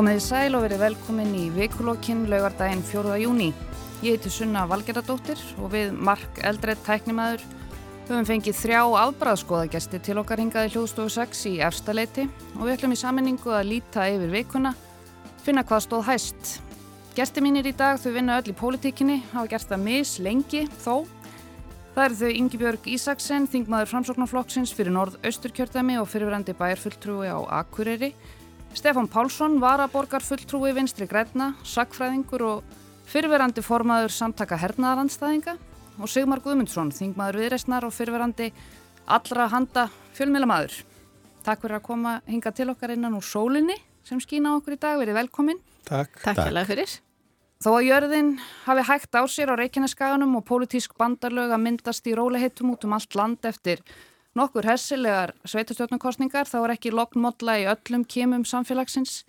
Komiði sæl og verið velkomin í vikulokkin laugardaginn 4. júni. Ég heiti Sunna Valgeradóttir og við Mark Eldredd tæknimaður höfum fengið þrjá afbræðskoðagesti til okkar hingaði hljóðstofu 6 í efstaleiti og við ætlum í saminningu að líta yfir vikuna, finna hvað stóð hæst. Gesti mínir í dag þau vinna öll í pólitíkinni, hafa gert það mis lengi þó. Það eru þau Ingi Björg Ísaksen, þingmaður framsóknarflokksins fyrir norð-austurkjörðami og fyrirverandi bæjarfulltrúi á Akureyri. Stefan Pálsson, varaborgarfulltrúi vinstri græna, sakfræðingur og fyrirverandi formaður samtaka hernaðarandstæðinga og Sigmar Guðmundsson, þingmaður viðreysnar og fyrirverandi allra handa fjölmjölamæður. Takk fyrir að koma hinga til okkar innan úr sólinni sem skýna okkur í dag. Verið velkomin. Takk. Takk hérlega fyrir. Þó að jörðin hafi hægt á sér á Reykjaneskaganum og pólitísk bandarlög að myndast í róliheitum út um allt land eftir nokkur hessilegar sveitastjórnarkostningar þá er ekki loknmodla í öllum kemum samfélagsins.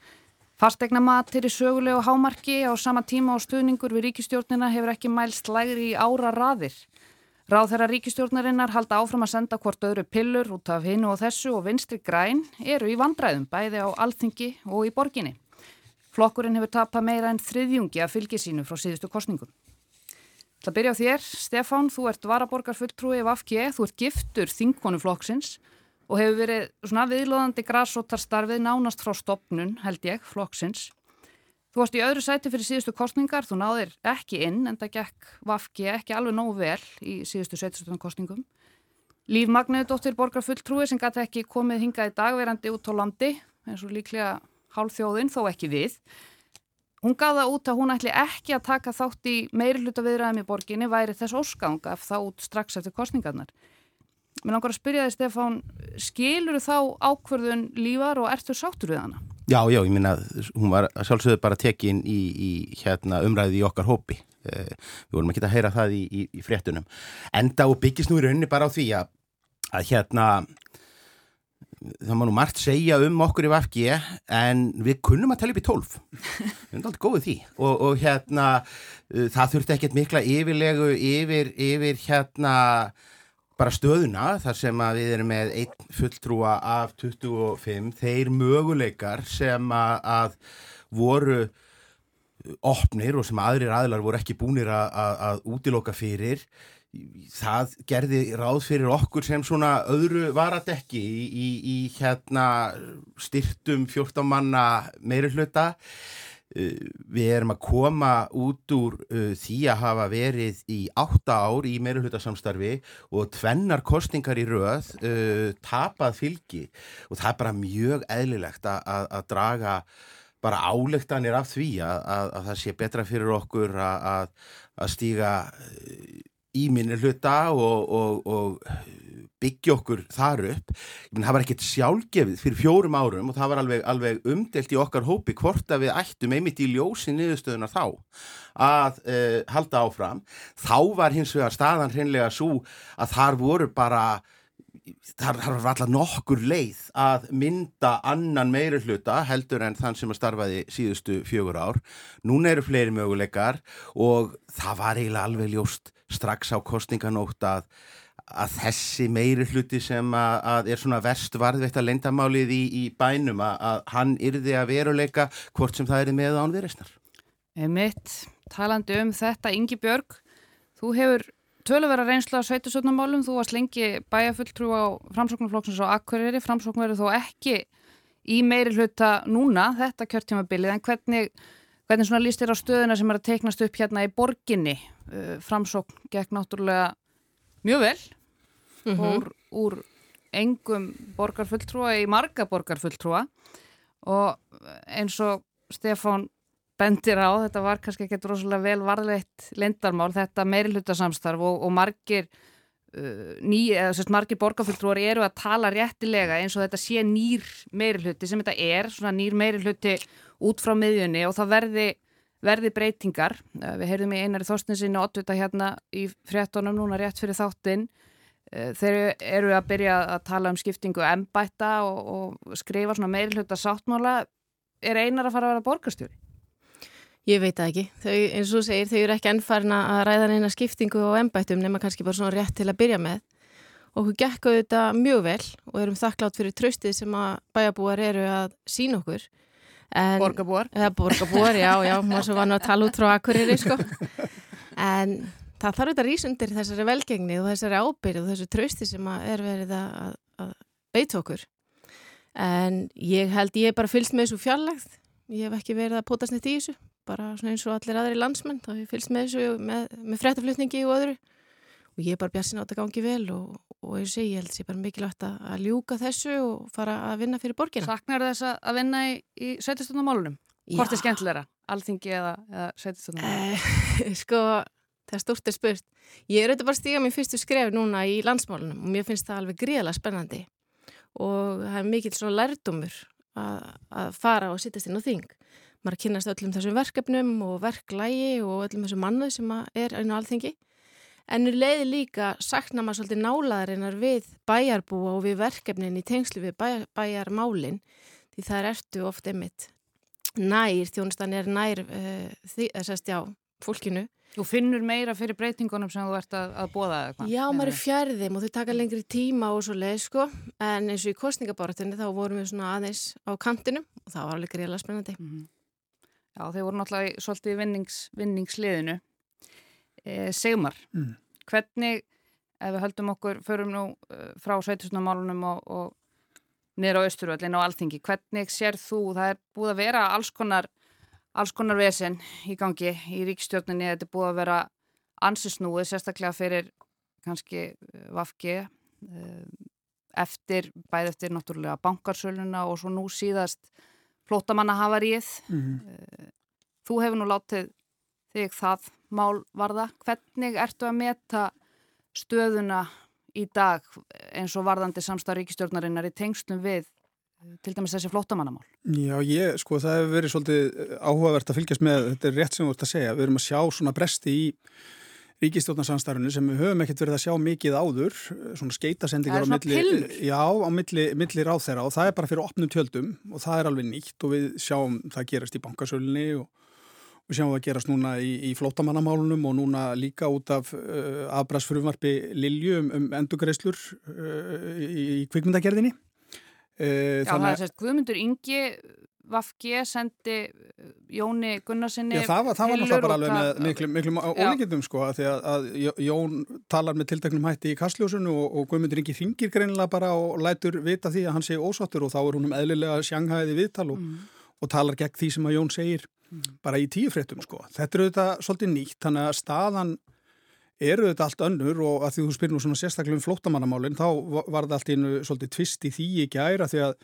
Fastegna matir í sögulegu hámarki á sama tíma og stuðningur við ríkistjórnina hefur ekki mælst lægri í ára raðir. Ráð þeirra ríkistjórnarinnar halda áfram að senda hvort öðru pillur út af hinnu og þessu og vinstri græn eru í vandræðum bæði á alþingi og í borginni. Flokkurinn hefur tapað meira en þriðjungi af fylgisínu frá síðustu kostningum. Það byrja á þér, Stefán, þú ert varaborgarfulltrúi af AFG, þú ert giftur þingkonuflokksins og hefur verið svona viðlóðandi græsótarstarfið nánast frá stopnun, held ég, flokksins. Þú varst í öðru sæti fyrir síðustu kostningar, þú náðir ekki inn en það gekk AFG ekki alveg nógu vel í síðustu sveitastöðun kostningum. Líf Magniðdóttir borgarfulltrúi sem gæti ekki komið hingað í dagverandi út á landi, eins og líklega hálfþjóðin, þó ekki við. Hún gaf það út að hún ætli ekki að taka þátt í meiri hluta viðræðum í borginni væri þess óskanga þá út strax eftir kostningarnar. Mér langar að spyrja þig Stefán, skilur þá ákverðun lífar og ertu sáttur við hana? Já, já, ég minna, hún var sjálfsögðu bara tekin í, í hérna, umræði í okkar hópi. Eh, við vorum ekki að heyra það í, í, í fréttunum. Enda og byggist nú í rauninni bara á því að, að hérna það má nú margt segja um okkur í VFG en við kunnum að tella upp í tólf. Við erum alltaf góðið því. Og, og hérna uh, það þurfti ekkert mikla yfirlegu yfir, yfir hérna bara stöðuna þar sem að við erum með einn fulltrúa af 25 þeir möguleikar sem að, að voru opnir og sem aðrir aðlar voru ekki búinir að, útiloka fyrir það gerði ráð fyrir okkur sem svona öðru varadekki í, í, í hérna styrtum 14 manna meiri hluta uh, við erum að koma út úr uh, því að hafa verið í 8 ár í meiri hlutasamstarfi og tvennar kostningar í röð uh, tapað fylgi. Og það er bara mjög eðlilegt að, að draga bara álektanir af því að, að, að það sé betra fyrir okkur að stíga í minni hluta og, og, og byggja okkur þar upp. Menn það var ekkert sjálfgefið fyrir fjórum árum og það var alveg, alveg umdelt í okkar hópi hvort að við ættum einmitt í ljósi niðurstöðuna þá að uh, halda áfram. Þá var hins vegar staðan hreinlega svo að þar voru bara þar, þar var alltaf nokkur leið að mynda annan meiri hluta heldur en þann sem að starfaði síðustu fjögur ár. Núna eru fleiri möguleikar og það var eiginlega alveg ljóst strax á kostninganótt að, að þessi meiri hluti sem að, að er svona verst varðveitt að lendamálið í, í bænum að, að hann yrði að veruleika hvort sem það er með án viðreysnar. Emitt, talandi um þetta, Ingi Björg, þú hefur töluvera reynsla á sveitusötnumálum, þú varst lengi bæjafulltrú á framsóknarflokksins á Akkurýri, framsókn verður þó ekki í meiri hluta núna, þetta kjörtímabilið, en hvernig Hvernig svona líst þér á stöðuna sem er að teiknast upp hérna í borginni? Uh, framsókn gekk náttúrulega mjög vel mm -hmm. úr, úr engum borgarfulltrúa í marga borgarfulltrúa og eins og Stefán bendir á, þetta var kannski ekki rosalega vel varðleitt lendarmál, þetta meiriluta samstarf og, og margir uh, ný, eða sérst margir borgarfulltrúar eru að tala réttilega eins og þetta sé nýr meiriluti sem þetta er, svona nýr meiriluti út frá miðjunni og það verði, verði breytingar. Eh, við heyrðum í einari þóstinsinni og oddvita hérna í fréttonum núna rétt fyrir þáttinn. Eh, þeir eru að byrja að tala um skiptingu embætta og, og skrifa svona meirhluta sáttmála. Er einar að fara að vera borgarstjóri? Ég veit það ekki. Þau, eins og segir, þau eru ekki ennfarn að ræða neina skiptingu og embættum nema kannski bara svona rétt til að byrja með. Og hún gekk á þetta mjög vel og erum þakklátt fyrir tröstið sem að bæjabúar eru að sína okkur. Borgabúar. Eða borgabúar, já, já, maður svo var nú að tala út frá akkurýri, sko. En það þarf þetta rísundir þessari velgengni og þessari ábyrð og þessu trausti sem er verið að, að beita okkur. En ég held, ég er bara fylgst með þessu fjarlagð. Ég hef ekki verið að potast neitt í þessu, bara eins og allir aðri landsmenn. Þá hef ég fylgst með þessu með, með fréttaflutningi og öðru. Og ég er bara bjassin á þetta gangi vel og, og ég segi, ég held er bara mikilvægt að, að ljúka þessu og fara að vinna fyrir borgina. Saknar þess að vinna í, í sveitistöndamálunum? Hvort er skemmtilegra? Alþingi eða, eða sveitistöndamálunum? Eh, sko, það er stort er spurt. Ég er auðvitað bara að stíga mér fyrstu skref núna í landsmálunum og mér finnst það alveg gríðalega spennandi og það er mikill svona lærdumur að, að fara og sittast inn á þing. Maður kynast öllum þessum verkefnum og verklægi og öllum þessum mannuð sem er inn á alþingi En nú leiði líka sakna maður svolítið nálaðarinnar við bæjarbúa og við verkefnin í tengslu við bæjar, bæjarmálinn því það er ertu oft einmitt nær, þjónustan er nær uh, því, þessast já, fólkinu. Þú finnur meira fyrir breytingunum sem þú ert að, að bóða eða hvað? Já, maður er fjærðim og þau taka lengri tíma og svo leið sko, en eins og í kostningabáratunni þá vorum við svona aðeins á kantinum og það var alveg greiðlega spennandi. Mm -hmm. Já, þau voru náttúrulega svolítið vinnings, vinningsliðinu e, Sigmar, mm. hvernig ef við höldum okkur, förum nú uh, frá sveitusnumálunum og, og niður á Östurvöldin og Alþingi, hvernig sér þú, það er búið að vera alls konar, alls konar vesen í gangi í ríkstjórninni, þetta er búið að vera ansisnúið, sérstaklega fyrir kannski Vafgi eftir, bæði eftir náttúrulega bankarsöluna og svo nú síðast flótamanna hafarið mm -hmm. þú hefur nú látið þig það mál varða. Hvernig ertu að meta stöðuna í dag eins og varðandi samstað ríkistjórnarinnar í tengslum við til dæmis þessi flótamannamál? Já, ég, sko, það hefur verið svolítið áhugavert að fylgjast með, þetta er rétt sem þú ert að segja, við erum að sjá svona bresti í ríkistjórnarsamstarfinu sem við höfum ekkert verið að sjá mikið áður, svona skeitasendingar á milli, já, á milli, milli ráð þeirra og það er bara fyrir opnum tjöldum og það er alveg nýtt og við sjáum það gerast í bankasölunni og Við sjáum það gerast núna í, í flótamannamálunum og núna líka út af uh, afbrasfrumvarfi Lilju um, um endugreislur uh, í, í kvikmyndagerðinni. Uh, Já, það er sérst Guðmundur Ingi Vafge sendi Jóni Gunnarsinni Já, það var, það var náttúrulega bara alveg með miklu, miklu ólíkjendum sko að því að, að Jón talar með tilteknum hætti í kastljósunu og, og Guðmundur Ingi ringir greinilega bara og lætur vita því að hann sé ósáttur og þá er húnum eðlilega sjanghæði viðtal og, mm. og talar gegn því sem að Jón segir bara í tíu fréttum sko. Þetta eru þetta svolítið nýtt, þannig að staðan eru þetta allt önnur og að því þú spyrir nú svona sérstaklega um flótamannamálinn þá var þetta allt einu svolítið tvist í því ekki æra því að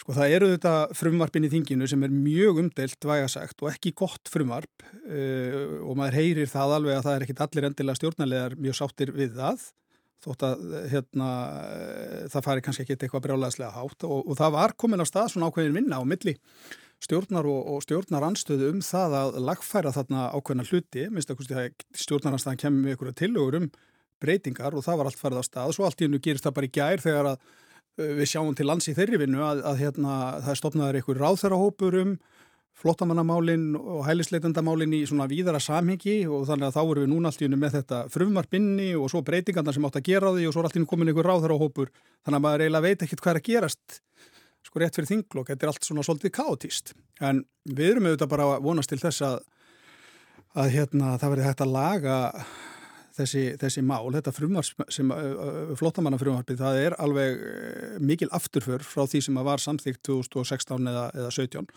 sko það eru þetta frumvarpin í þinginu sem er mjög umdelt vægasagt og ekki gott frumvarp uh, og maður heyrir það alveg að það er ekkit allir endilega stjórnarlegar mjög sáttir við það þótt að hérna, það fari kannski ekki eitthvað brjálæðslega hátt og, og það var komin á stað svona ákveðin vinna á milli stjórnar og, og stjórnar anstöðu um það að lagfæra þarna ákveðna hluti, minnst að stjórnaranstæðan kemur með ykkur tilögur um breytingar og það var allt farið á stað. Svo allt í hennu gerist það bara í gær þegar að uh, við sjáum til lands í þeirri vinnu að, að hérna, það stopnaður ykkur ráþærahópur um flottamannamálin og hælisleitandamálin í svona víðara samhengi og þannig að þá erum við núna allt í hennu með þetta frumvarpinni og svo breytingarna sem átt að gera því og svo er allt í hennu komin ykkur ráþærahópur þannig að maður eiginlega veit ekkert hvað er að gerast sko rétt fyrir þinglokk, þetta er allt svona svolítið kátíst, en við erum auðvitað bara að vonast til þess að að hérna það verði hægt að laga þessi, þessi mál, þetta frumvarp sem uh, flottamannafrumvarpið, það er alveg uh, mikil afturför frá því sem að var samþygt 2016 eða, eða 17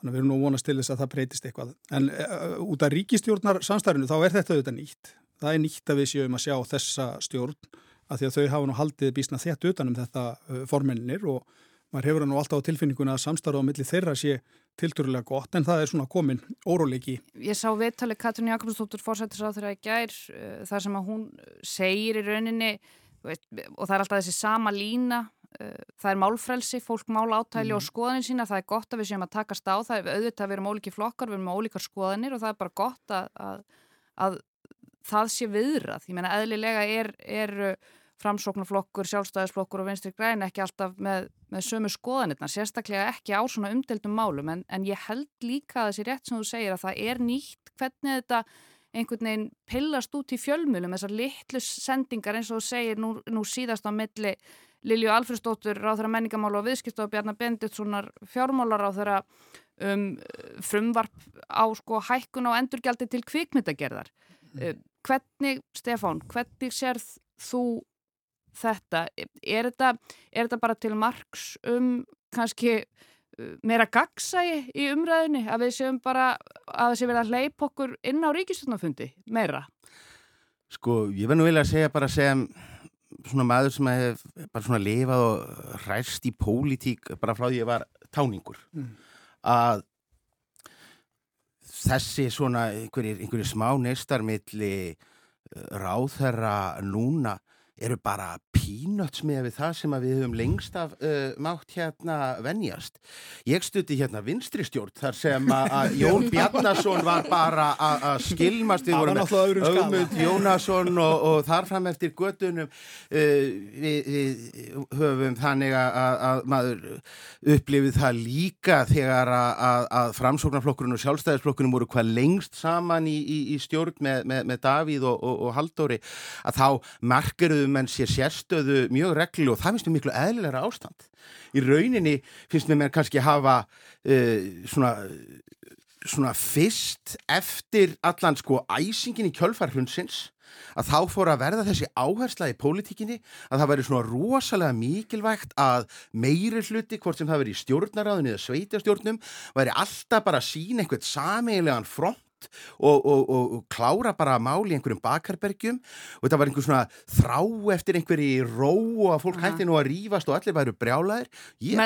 þannig að við erum nú vonast til þess að það breytist eitthvað, en uh, út af ríkistjórnar samstærinu þá er þetta auðvitað nýtt. Það er nýtt að við séum að sjá þessa stjórn að því að þau hafa nú haldið bísna þétt utanum þetta formenninir og maður hefur nú alltaf á tilfinninguna að samstarfa á milli þeirra sé tilturlega gott en það er svona komin óróleiki. Ég sá viðtali Katrin Jakobsdóttur fórsættisráð þegar ég gær uh, þar sem að hún segir í rauninni og það er alltaf þessi sama lína uh, það er málfrelsi, fólk mál átæli mm. og skoðanir sína, það er gott að við séum að takast á það er auðvitað að við erum óliki flokkar, við erum ólíkar skoðanir og það er bara gott að, að, að það sé viðrað, ég menna eðlilega er, er framsóknarflokkur, sjálfstæðisflokkur og vinstri græn ekki alltaf með, með sömu skoðanirna, sérstaklega ekki á svona umdeldum málum en, en ég held líka þessi rétt sem þú segir að það er nýtt hvernig þetta einhvern veginn pillast út í fjölmjölum þessar litlu sendingar eins og þú segir nú, nú síðast á milli Lilju Alfredsdóttur, ráðra menningamála og viðskipt og Bjarnar Benditssonar fjármálar á þeirra um, frumvarp á sko hækkun á endurgjaldi til kvikmyndagerðar. Mm. Hvernig, Stefán, hvernig sérð þú þetta? Er þetta, er þetta bara til margs um kannski uh, meira gagsægi í umræðinni að við séum bara að það sé verið að leip okkur inn á ríkistöndnafundi meira? Sko, ég verð nú vilja að segja bara sem svona maður sem hef bara svona lifað og ræst í pólitík bara frá því ég var táningur mm. að þessi svona einhverjir, einhverjir smá neistarmilli eh, ráðherra núna eru bara pínöts með við það sem við höfum lengst af uh, mátt hérna venjast. Ég stutti hérna vinstri stjórn þar sem að Jón Bjarnason var bara að skilmast við vorum með Ögmund Jónasson og, og þar fram eftir gödunum uh, við, við höfum þannig að, að maður upplifið það líka þegar að, að framsóknarflokkurinn og sjálfstæðisflokkurinn voru hvað lengst saman í, í, í stjórn með, með, með Davíð og, og, og Haldóri að þá markeruðu menn sér sérstöðu mjög reglu og það finnst mér miklu eðlilega ástand. Í rauninni finnst mér kannski hafa uh, svona, svona fyrst eftir allan sko æsingin í kjölfarhundsins að þá fór að verða þessi áhersla í pólitíkinni að það væri svona rosalega mikilvægt að meiri hluti, hvort sem það veri í stjórnaráðinu eða sveitastjórnum, væri alltaf bara að sína einhvert sameigilegan front og, og, og, og klára bara mál í einhverjum bakarbergjum. Og þetta var einhver svona þrá eftir einhverji ró og að fólk hætti nú að rýfast og allir væru brjálaðir. Ég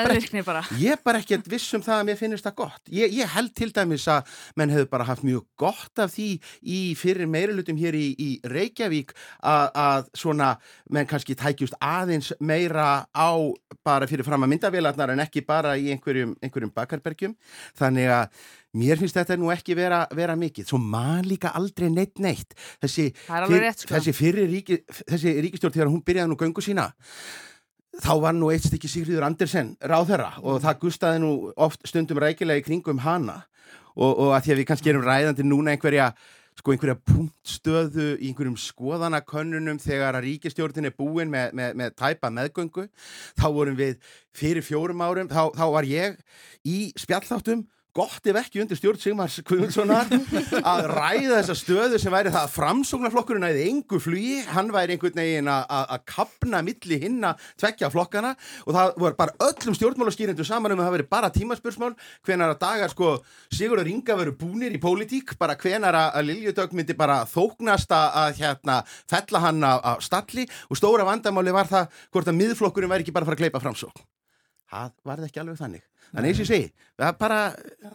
bara. ég bara ekki viss um það að mér finnist það gott. Ég, ég held til dæmis að menn hefur bara haft mjög gott af því í fyrir meirilutum hér í, í Reykjavík að, að svona menn kannski tækjust aðeins meira á bara fyrir fram að myndavélarnar en ekki bara í einhverjum, einhverjum bakarbergjum. Þannig að Mér finnst þetta nú ekki vera, vera mikið, svo man líka aldrei neitt neitt. Þessi, fyr, sko. þessi fyrir ríki, þessi ríkistjórn þegar hún byrjaði nú göngu sína, þá var nú eitt stykki Sigriður Andersen ráðherra og það gustaði nú oft stundum rækilega í kringum hana og, og að því að við kannski erum ræðandi núna einhverja, sko einhverja punktstöðu í einhverjum skoðanakönnunum þegar að ríkistjórnin er búin með, með, með tæpa meðgöngu, þá vorum við fyrir fjórum árum, þá, þá var ég í spjalláttum gott ef ekki undir stjórn Sigmars Kvundssonar að ræða þessa stöðu sem væri það að framsóknarflokkurinn æði engu flugi, hann væri einhvern veginn að kapna milli hinn að tvekja flokkana og það voru bara öllum stjórnmálaskýrindu saman um að það veri bara tímaspörsmál. Hvenar að dagar sko Sigurður Inga veru búnir í pólitík, bara hvenar að Liljudögg myndi bara þóknast að hérna fella hann á stalli. Og stóra vandamáli var það hvort að miðflokkurinn væri ekki bara að fara að þannig eins og ég segi, það er bara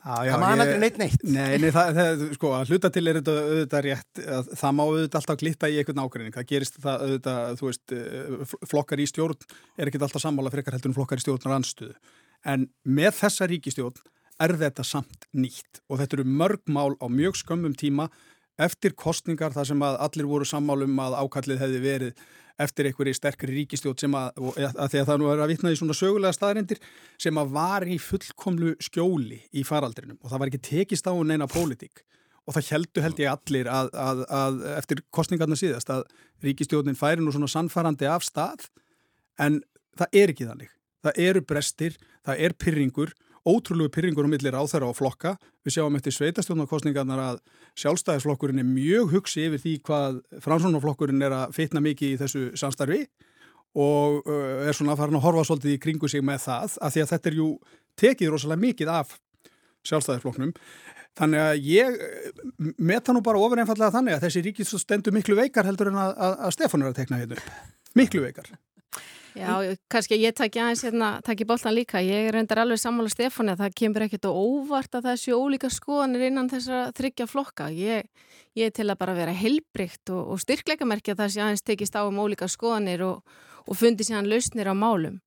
það man ekki neitt neitt. Nei, nei það, það, sko, að hluta til er þetta auðvitað rétt, það má auðvitað alltaf glitta í einhvern ákveðning, það gerist það auðvitað, þú veist, eh, flokkar í stjórn er ekki alltaf sammála frekar heldur en flokkar í stjórnar anstuðu, en með þessa ríkistjórn er þetta samt nýtt og þetta eru mörg mál á mjög skömmum tíma eftir kostningar þar sem að allir voru sammálum að ákallið hefði verið eftir einhverju sterkri ríkistjót sem að, að því að það nú er að vitna í svona sögulega staðrindir sem að var í fullkomlu skjóli í faraldrinum. Og það var ekki tekist á neina pólitík. Og það heldur held ég allir að, að, að eftir kostningarna síðast að ríkistjótin færi nú svona sannfarandi af stað. En það er ekki þannig. Það eru brestir, það er pyrringur ótrúlegu pyrringur á millir á þeirra á flokka. Við sjáum eftir sveitastjónarkostningarnar að sjálfstæðisflokkurinn er mjög hugsi yfir því hvað framsvonarflokkurinn er að fitna mikið í þessu samstarfi og er svona fara að horfa svolítið í kringu sig með það að því að þetta er jú tekið rosalega mikið af sjálfstæðisflokknum. Þannig að ég metta nú bara ofur einfallega þannig að þessi ríkis stendur miklu veikar heldur en að, að, að Stefán er að tekna hérna. Miklu veikar. Já, kannski ég takki aðeins hérna, takki bóltan líka, ég reyndar alveg sammála Stefáni að það kemur ekkert og óvart að það séu ólíka skoðanir innan þessar þryggja flokka. Ég, ég til að bara vera heilbrygt og, og styrkleikamerkja að það sé aðeins tekist á um ólíka skoðanir og, og fundi sér hann lausnir á málum.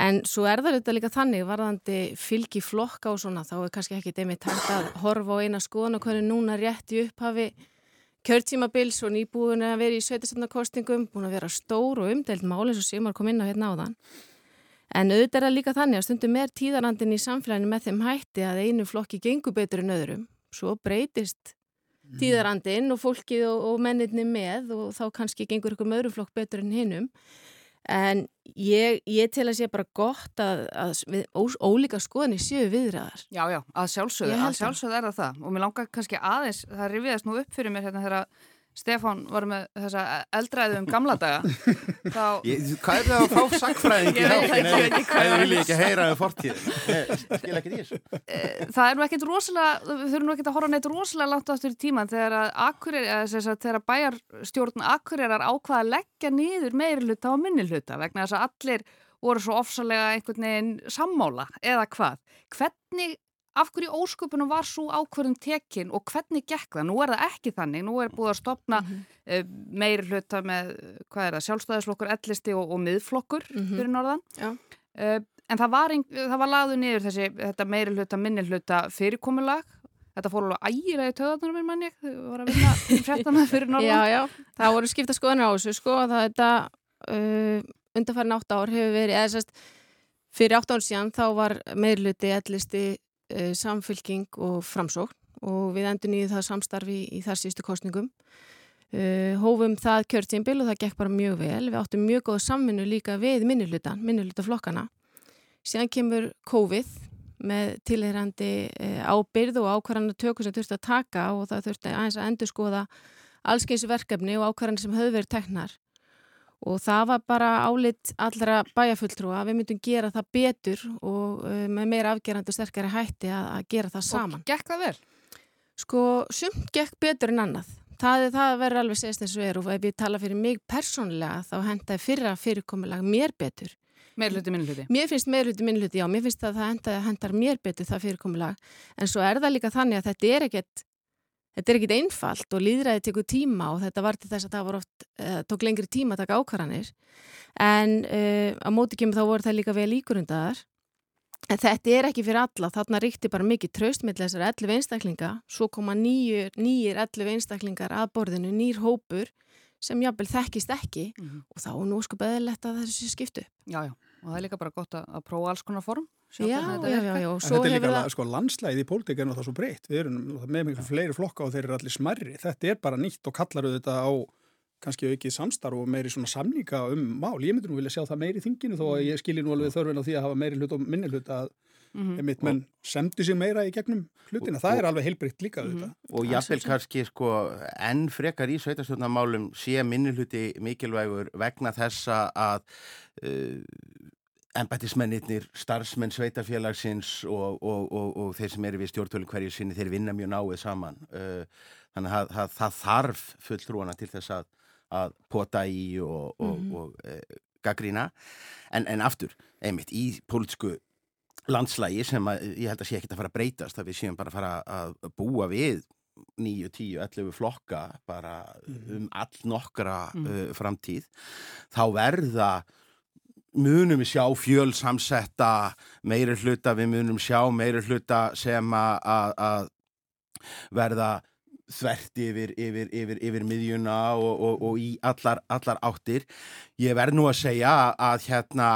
En svo er það þetta líka þannig, varðandi fylgi flokka og svona, þá er kannski ekki demið tætt að horfa á eina skoðan og hvernig núna rétt í upphafi kjörtímabils og nýbúin að vera í sveitastöndakostingum, búin að vera stór og umdelt mál eins og Sigmar kom inn á hérna á þann. En auðvitað er það líka þannig að stundum er tíðarandin í samfélaginu með þeim hætti að einu flokki gengur betur en öðrum. Svo breytist mm. tíðarandin og fólkið og, og menninni með og þá kannski gengur ykkur með öðrum flokk betur en hinnum. En ég, ég til að sé bara gott að, að við, ó, ólíka skoðinni séu viðræðar. Já, já, að sjálfsögðu, að sjálfsögðu er það það og mér langar kannski aðeins, það rifiðast nú upp fyrir mér hérna þegar Stefán var með þessa eldræðu um gamla daga. Þá... Ég, hvað er það að fá sagfræðingi Ég veit ekki, ég ekki hvað Það vil ég ekki heyra um fortíð. Skil ekki því þessu. Eh, Það er nú ekkit rosalega, við þurfum nú ekkit að horfa neitt rosalega langt áttur í tíman þegar að Akureyri, að þegar bæjarstjórn Akureyrar ákvaða að leggja niður meiri hluta og minni hluta vegna þess að allir voru svo ofsalega einhvern veginn sammála eða hvað. Hvernig af hverju ósköpunum var svo ákverðum tekin og hvernig gekk það? Nú er það ekki þannig, nú er búið að stopna mm -hmm. uh, meiri hluta með, hvað er það, sjálfstæðisflokkur, ellisti og, og miðflokkur mm -hmm. fyrir norðan. Uh, en það var, það var laðu niður þessi, þetta meiri hluta, minni hluta fyrirkomulag. Þetta fór alveg ægir að töðanar minn manni, þau voru að vinna fréttana fyrir norðan. Já, já, það voru skipta skoðanar á þessu, sko, það þetta uh, undanfærin átt ár hefur verið, eða sérst, fyrir átt ár síðan þá var meiri hluti, ellisti samfylking og framsókn og við endur nýðið það samstarfi í, þar sístu kostningum. Uh, hófum það kjörtjumbil og það gekk bara mjög vel. Við áttum mjög góð samvinnu líka við minnulutan, minnulutaflokkana. Síðan kemur COVID með tilherandi uh, ábyrð og ákvarðan að tökja sem þurfti að taka og það þurfti aðeins að endur skoða allskeins verkefni og ákvarðan sem höfðu verið teknar. Og það var bara álit allra bæjafulltrúa að við myndum gera það betur og uh, með meira afgerandi og sterkari hætti að, að gera það saman. Og gekk það vel? Sko, sumt gekk betur en annað. Það, það verður alveg segist eins og er og ef ég tala fyrir mig persónlega þá hendaði fyrra fyrirkomulag mér betur. Meirluti, minnluti? Mér finnst meirluti, minnluti, já. Mér finnst að það hendar mér betur það fyrirkomulag. En svo er það líka þannig að þetta er ekkert Þetta er ekkit einfalt og líðræði tekur tíma og þetta var til þess að það var oft, uh, tók lengri tíma að taka ákvarðanir en uh, á móti kemur þá voru það líka vel ígrundaðar. En þetta er ekki fyrir alla, þarna ríkti bara mikið traust með þessar 11 einstaklinga, svo koma nýjir, nýjir 11 einstaklingar að borðinu, nýjir hópur sem jábel þekkist ekki mm -hmm. og þá er nú sko beðilegt að þessu skiptu. Já, já, og það er líka bara gott að, að prófa alls konar form. Já, já, já, já. Þetta er líka, það... sko, landslæði í pólitík er náttúrulega svo breytt. Við erum með miklu fleiri flokka og þeir eru allir smerri. Þetta er bara nýtt og kallar auðvitað á kannski aukið samstarf og meiri svona samninga um mál. Ég myndur nú vilja sjá það meiri í þinginu þó að ég skilji nú alveg þörfin á því að hafa meiri hlut og minni hlut að mm -hmm. mitt menn semdu sig meira í gegnum hlutina. Það og, er alveg heilbrikt líka mm -hmm. Og jáfnveil kannski sko enn frekar í sveitarstjórnarmálum sé minni hluti mikilvægur vegna þessa að uh, embættismennir, starfsmenn sveitarfélagsins og, og, og, og þeir sem eru við stjórntölu hverju sinni, þeir vinna mjög náið saman. Uh, þannig að það, það þarf fulltrúana til þess að, að pota í og mm -hmm. uh, gaggrína. En, en aftur, einmitt, í pólitísku landslægi sem að, ég held að sé ekki að fara að breytast, að við séum bara að fara að búa við 9, 10, 11 flokka bara mm. um all nokkra mm. uh, framtíð, þá verða munum við sjá fjölsamsetta meiri hluta, við munum sjá meiri hluta sem að verða þvert yfir, yfir, yfir, yfir miðjuna og, og, og í allar, allar áttir. Ég verð nú að segja að hérna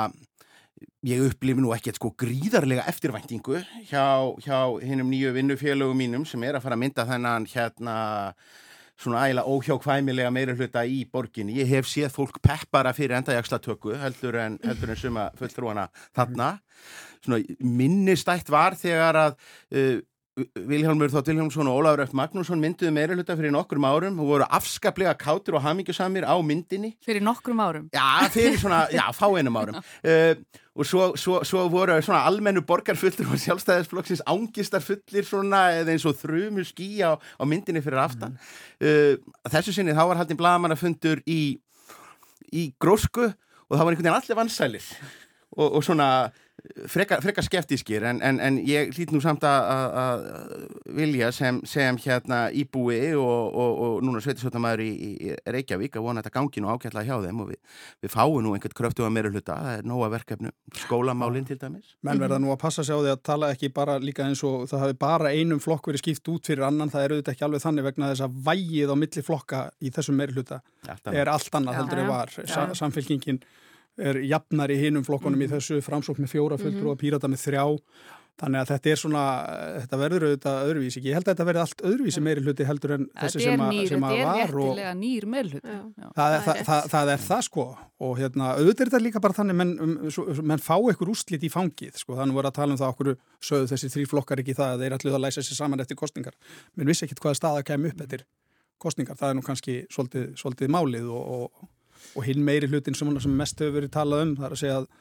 ég upplifi nú ekkert sko gríðarlega eftirvæntingu hjá, hjá hinnum nýju vinnufélögum mínum sem er að fara að mynda þennan hérna svona ægilega óhjákvæmilega meira hluta í borginni. Ég hef séð fólk peppara fyrir endajagslartöku heldur en, en suma fulltrúana þarna. Svona minnistætt var þegar að uh, Vilhelmur Þótt Vilhelmsson og Ólafur F. Magnússon mynduðu meira hluta fyrir nokkrum árum og voru afskaplega kátur og hamingjusamir á myndinni. Fyrir nokkrum árum? Já, fyrir svona, já, fá einum árum. Uh, og svo, svo, svo voru svona almennu borgarfullur og sjálfstæðisflokksins ángistar fullir svona eða eins og þrumu skí á, á myndinni fyrir aftan. Uh, þessu sinni þá var haldinn blagamannafundur í, í grósku og það var einhvern veginn allir vansælir og, og svona frekar freka skeftískir en, en, en ég hlýtt nú samt að vilja sem, sem hérna íbúi og, og, og núna sveitisvöldamæður í, í Reykjavík að vona þetta gangi nú ákveðlega hjá þeim og við, við fáum nú einhvern kröftu að meira hluta, það er nóga verkefnu skólamálinn til dæmis. Menn verða nú að passa sig á því að tala ekki bara líka eins og það hafi bara einum flokk verið skipt út fyrir annan, það er auðvitað ekki alveg þannig vegna þess að vægið á milli flokka í þessum meira hluta er allt annað heldur en var, Sa samfélkingin er jafnar í hinum flokkonum mm -hmm. í mhm. þessu framsókn með fjóra fulltrú og pírata með þrjá Þannig að þetta er svona, þetta verður auðvitað öðruvísi. Ég held að þetta verði allt öðruvísi meiri hluti heldur en þessi sem, nýr, sem að var. Þetta er réttilega nýr meiri hluti. Það, það, það, það, það er það sko og hérna, auðvitað er þetta líka bara þannig menn, um, menn fá ykkur úslit í fangið sko, þannig voru að tala um það okkur sögðu þessi þrý flokkar ekki það að þeir ætluð að læsa sér saman eftir kostningar. Menn vissi ekkit hvaða staða kemur upp eftir kostningar. Það er nú kannski svolítið, svolítið málið og, og, og hinn meiri hlutin sem, sem mest hefur verið talað um, það er að segja að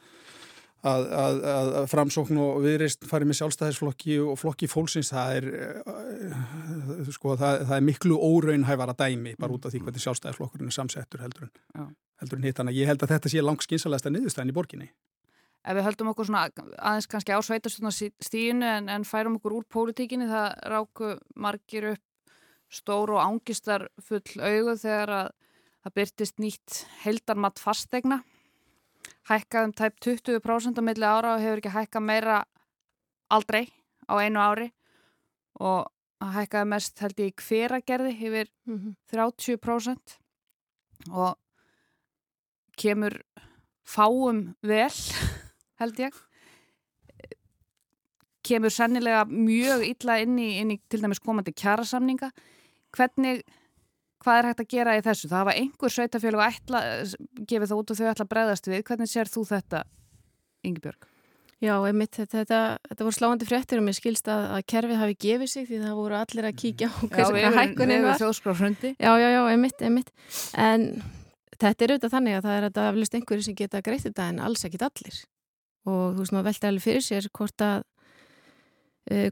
að, að, að framsókn og viðreist farið með sjálfstæðisflokki og flokki fólksins það er, uh, sko, það, það er miklu óraunhæfara dæmi bara út af því hvernig sjálfstæðisflokkurinn er samsettur heldur en, en hitt. Ég held að þetta sé langt skynsalaðasta niðurstæðin í borginni. Ef við höldum okkur svona aðeins kannski á sveitastíðinu en, en færum okkur úr pólitíkinni það ráku margir upp stóru og ángistar full auðu þegar að það byrtist nýtt heldarmatt fastegna hækkað um tæp 20% á milli ára og hefur ekki hækkað meira aldrei á einu ári. Og hækkaði mest held ég hveragerði yfir mm -hmm. 30% og kemur fáum vel held ég. Kemur sennilega mjög illa inn í, inn í til dæmis komandi kjærasamninga hvernig hvað er hægt að gera í þessu? Það var einhver sveitafélag að ætla, gefið það út og þau ætla að breyðast við. Hvernig sér þú þetta, Yngibjörg? Já, einmitt, þetta, þetta, þetta voru sláandi fréttir og mér skilst að, að kerfið hafi gefið sig því það voru allir að kíkja á hversu hækkunin var. Já, já, já, einmitt, einmitt. En þetta er auðvitað þannig að það er að aflust einhverju sem geta greitt þetta en alls ekkit allir. Og þú veist, maður veldi alveg fyrir sér hvort að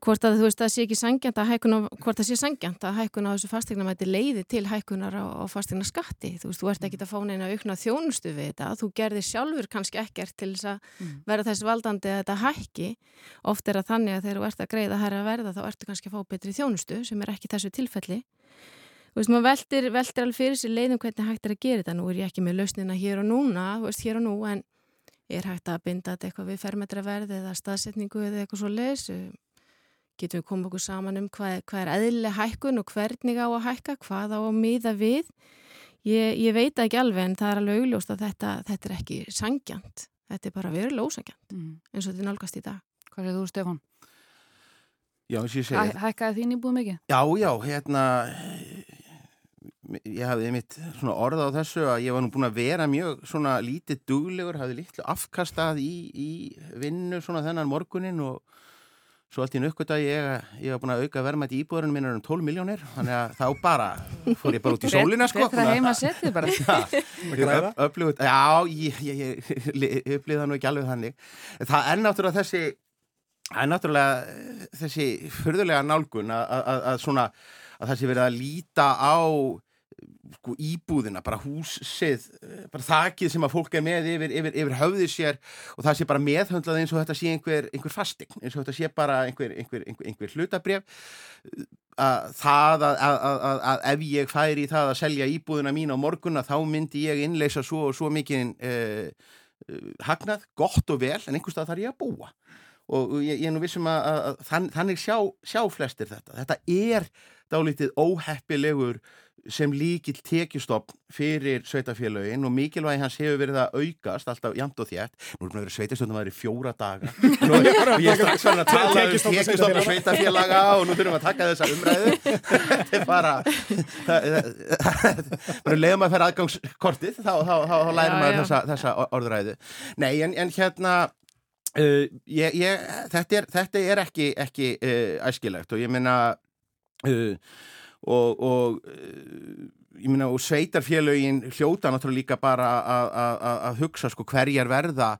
hvort að þú veist að sé ekki sangjant að hækkuna, hvort það sé sangjant að hækkuna á þessu fastegnamæti leiði til hækkunar á, á fastegna skatti, þú veist, þú ert ekki að fá neina aukna þjónustu við þetta, þú gerði sjálfur kannski ekkert til þess að mm. vera þess valdandi að þetta hækki. Oft er að þannig að þegar þú ert að greiða hæra verða þá ertu kannski að fá betri þjónustu sem er ekki þessu tilfelli. Þú veist, maður veldir, veldir alveg fyrir sér leiðum hvernig hægt er að gera þetta, nú er ég ekki með lausnina hér og núna, veist, hér og nú en er hægt að binda þetta eitthvað við fermetraverð eða staðsetningu eða eitthvað svo leys getum við komið okkur saman um hvað, hvað er eðlileg hækkun og hvernig á að hækka, hvað á að miða við. Ég, ég veit ekki alveg en það er alveg augljóst að þetta, þetta er ekki sangjant. Þetta er bara verulega ósangjant mm. eins og þetta er nálgast í dag. Hvað er þú Stefán? Já, eins og ég segi. Hækkaði þín íbúð mikið? Já, já, hérna ég hafði mitt svona orða á þessu að ég var nú búin að vera mjög svona lítið duglegur, hafði lítið afkastað í, í vinnu svona þennan morgunin og Svo allt í nökkvölda ég, ég var búin að auka verðmætt í íbúðurinn minna um 12 miljónir þannig að þá bara fór ég bara út í sólina sko. Betra heima setið bara. Já, upplifut, já, ég, ég, ég upplifði það nú ekki alveg þannig. Það er náttúrulega þessi, það er náttúrulega þessi förðulega nálgun að, að, að svona, að það sé verið að líta á sko íbúðina, bara húsið eh, bara þakkið sem að fólk er með yfir, yfir, yfir höfðið sér og það sé bara meðhöndlað eins og þetta sé einhver, einhver fasting, eins og þetta sé bara einhver, einhver, einhver hlutabref að það að, að, að, að ef ég færi í það að selja íbúðina mín á morgunna þá myndi ég innleisa svo svo mikið eh, eh, hagnað, gott og vel en einhverstað þarf ég að búa. Og ég, ég er nú vissum að þann, þannig sjá, sjá flestir þetta. Þetta er dálítið óheppilegur sem líkil tekjustofn fyrir sveitafélagin og mikilvægi hans hefur verið að aukast alltaf jæmt og þjætt nú erum við verið sveitastofnum að það er fjóra daga. Og ég er strax verið að tala um tekjustofn og sveitafélaga og nú þurfum við að taka þessa umræðu. Þetta er bara bara leiðum að færa aðgangskortið þá, þá, þá, þá lærum við þessa, þessa orðræðu. Nei en, en hérna uh, ég, ég, þetta, er, þetta er ekki, ekki uh, æskilegt og ég minna uh, og, og eh, ég minna og sveitarfélögin hljóta náttúrulega líka bara að hugsa sko hverjar verða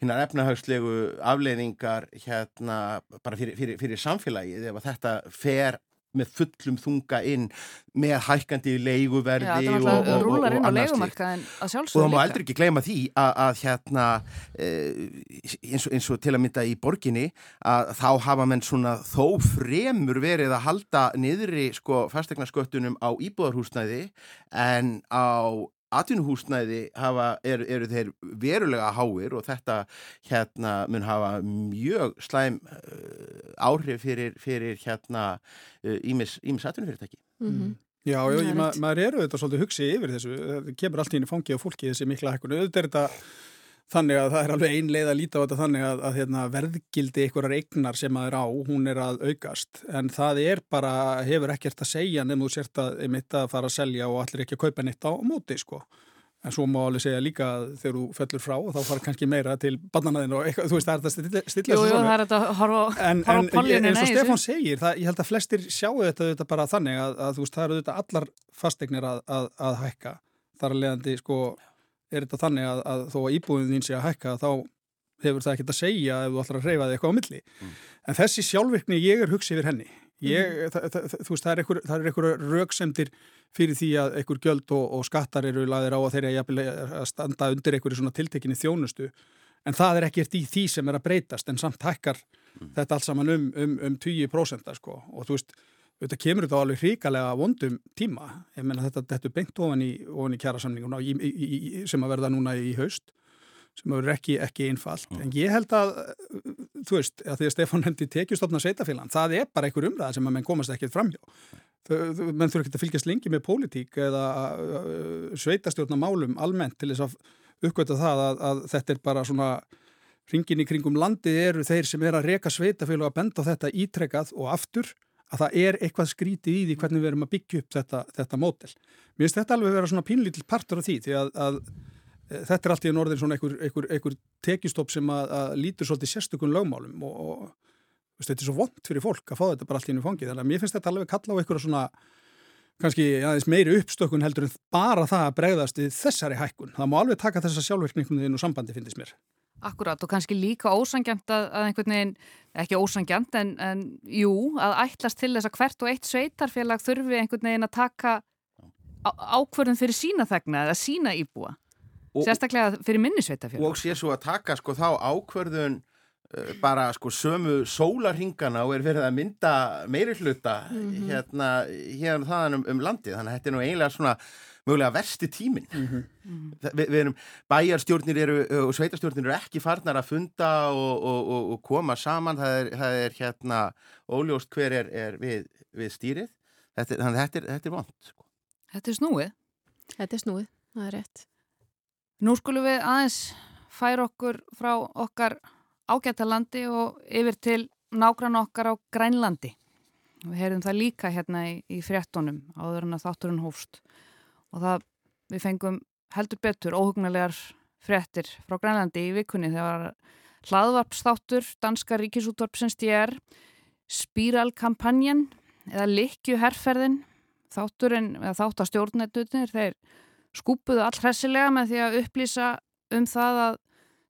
hérna efnahagslegu afleiðingar hérna bara fyrir, fyrir, fyrir samfélagið ef þetta fer með fullum þunga inn með hækkandi leiguverdi Já, og, og, og, og annars og þá má aldrei ekki gleyma því að, að hérna e, eins, eins og til að mynda í borginni að þá hafa menn svona þó fremur verið að halda niðri sko fastegnarsköttunum á íbúðarhúsnæði en á atvinnuhúsnæði hafa, er, eru þeir verulega háir og þetta hérna mun hafa mjög slæm uh, áhrif fyrir, fyrir hérna ímis uh, atvinnufyrirtæki. Mm -hmm. Já, já ég, ma maður eru þetta svolítið hugsið yfir þessu, það kemur allt í henni fangi á fólki þessi mikla hækkunu, auðvitað er þetta Þannig að það er alveg ein leið að líta á þetta þannig að, að hérna, verðgildi einhverjar eignar sem það er á, hún er að aukast. En það er bara, hefur ekkert að segja nefnum þú sért að einmitt að fara að selja og allir ekki að kaupa neitt á móti sko. En svo má alveg segja líka þegar þú fellur frá og þá fara kannski meira til barnanaðin og eitthvað, þú veist það er þetta stilla, stilla Jú, það er þetta að horfa en, en eins og Stefán segir, það, ég held að flestir sjáu þetta, þetta bara þannig að, að þú veist það eru þetta allar fastegnir að, að, að hækka. Þar að leiðandi sko er þetta þannig að, að þó að íbúðin þín sé að hækka þá hefur það ekkert að segja ef þú ætlar að reyfa þig eitthvað á milli. Mm. En þessi sjálfvirkni ég er hugsið yfir henni. Ég, mm. það, það, þú veist, það er einhver rauksemdir fyrir því að einhver gjöld og, og skattar eru laðir á að þeirra að standa undir einhverju svona tiltekinni þjónustu. En það er ekkert í því sem er að breytast en samt hækkar mm. þetta allt saman um, um, um 20% sko. Og þú veist, Þetta kemur þetta alveg hríkalega vondum tíma. Ég menna þetta, þetta er beint ofan í, í kjærasamninguna sem að verða núna í haust sem að verður ekki, ekki einfalt. Mm. En ég held að, þú veist, að því að Stefán hendi tekjustofna sveitafélag, það er bara einhver umræð sem að menn komast ekkert framhjá. Menn þurfa ekki að fylgjast lengi með pólitík eða uh, sveitastjórna málum almennt til þess að uppgöta það að, að þetta er bara svona ringin í kringum landið eru þeir sem er að reka sveitafélag að benda á þetta ítrekað og aftur að það er eitthvað skrítið í því hvernig við erum að byggja upp þetta, þetta mótel. Mér finnst þetta alveg að vera svona pínlítill partur af því því að, að e, þetta er alltaf í norðin svona einhver, einhver, einhver tekistopp sem að, að lítur svolítið sérstökun lögmálum og, og veist, þetta er svo vond fyrir fólk að fá þetta bara allt í einu fangið. Þannig að mér finnst þetta alveg kalla á einhverja svona kannski aðeins meiri uppstökun heldur en bara það að bregðast í þessari hækkun. Það má alveg taka þessa sjálfverkningum Akkurat og kannski líka ósangjant að, að einhvern veginn, ekki ósangjant en, en jú, að ætlast til þess að hvert og eitt sveitarfélag þurfi einhvern veginn að taka ákverðin fyrir sína þegna eða sína íbúa, og, sérstaklega fyrir minni sveitarfélag. Og sé svo að taka sko þá ákverðun bara sko sömu sólarhingana og er verið að mynda meiri hluta mm -hmm. hérna, hérna þaðan um, um landið, þannig að þetta er nú eiginlega svona mögulega versti tímin mm -hmm. Vi, við erum, bæjarstjórnir eru og sveitarstjórnir eru ekki farnar að funda og, og, og, og koma saman. Það er, það er hérna óljóst hver er, er við, við stýrið. Þetta, þannig að þetta er, þetta er vond sko. Þetta er snúið. Þetta er snúið, það er rétt. Nú skulum við aðeins færa okkur frá okkar ágættalandi og yfir til nágrann okkar á Grænlandi. Við heyrðum það líka hérna í, í fréttonum áður en að þátturinn hófst. Og það við fengum heldur betur óhugnarlegar frettir frá Grænlandi í vikunni. Þegar hlaðvarpstáttur Danska Ríkisútvarpsins DR Spíralkampanjan eða Likjuherrferðin þátturinn eða þáttastjórnetutinir þeir skúpuðu all hressilega með því að upplýsa um það að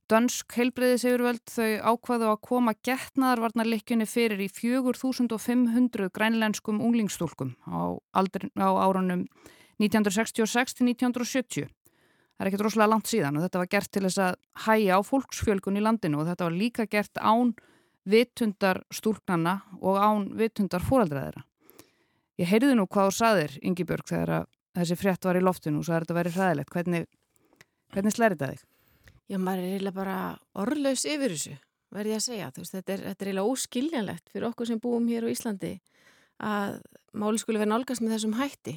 Dönsk heilbreyðis yfirvöld þau ákvaðu að koma getnaðarvarnarlikjunni fyrir í 4500 grænlenskum unglingstúlkum á, á árunum 1966 til 1970. Það er ekki droslega langt síðan og þetta var gert til þess að hæja á fólksfjölgun í landinu og þetta var líka gert án vitundar stúlknana og án vitundar fóraldræðira. Ég heyrði nú hvað þú saðir, Ingi Björg, þegar þessi frétt var í loftinu og svo er þetta verið hræðilegt. Hvernig, hvernig slæri þetta þig? Já, maður er eiginlega bara orðlaus yfir þessu, verði ég að segja. Veist, þetta, er, þetta er eiginlega óskiljanlegt fyrir okkur sem búum hér á Íslandi að máli skuli vera nálgast með þessum hætti.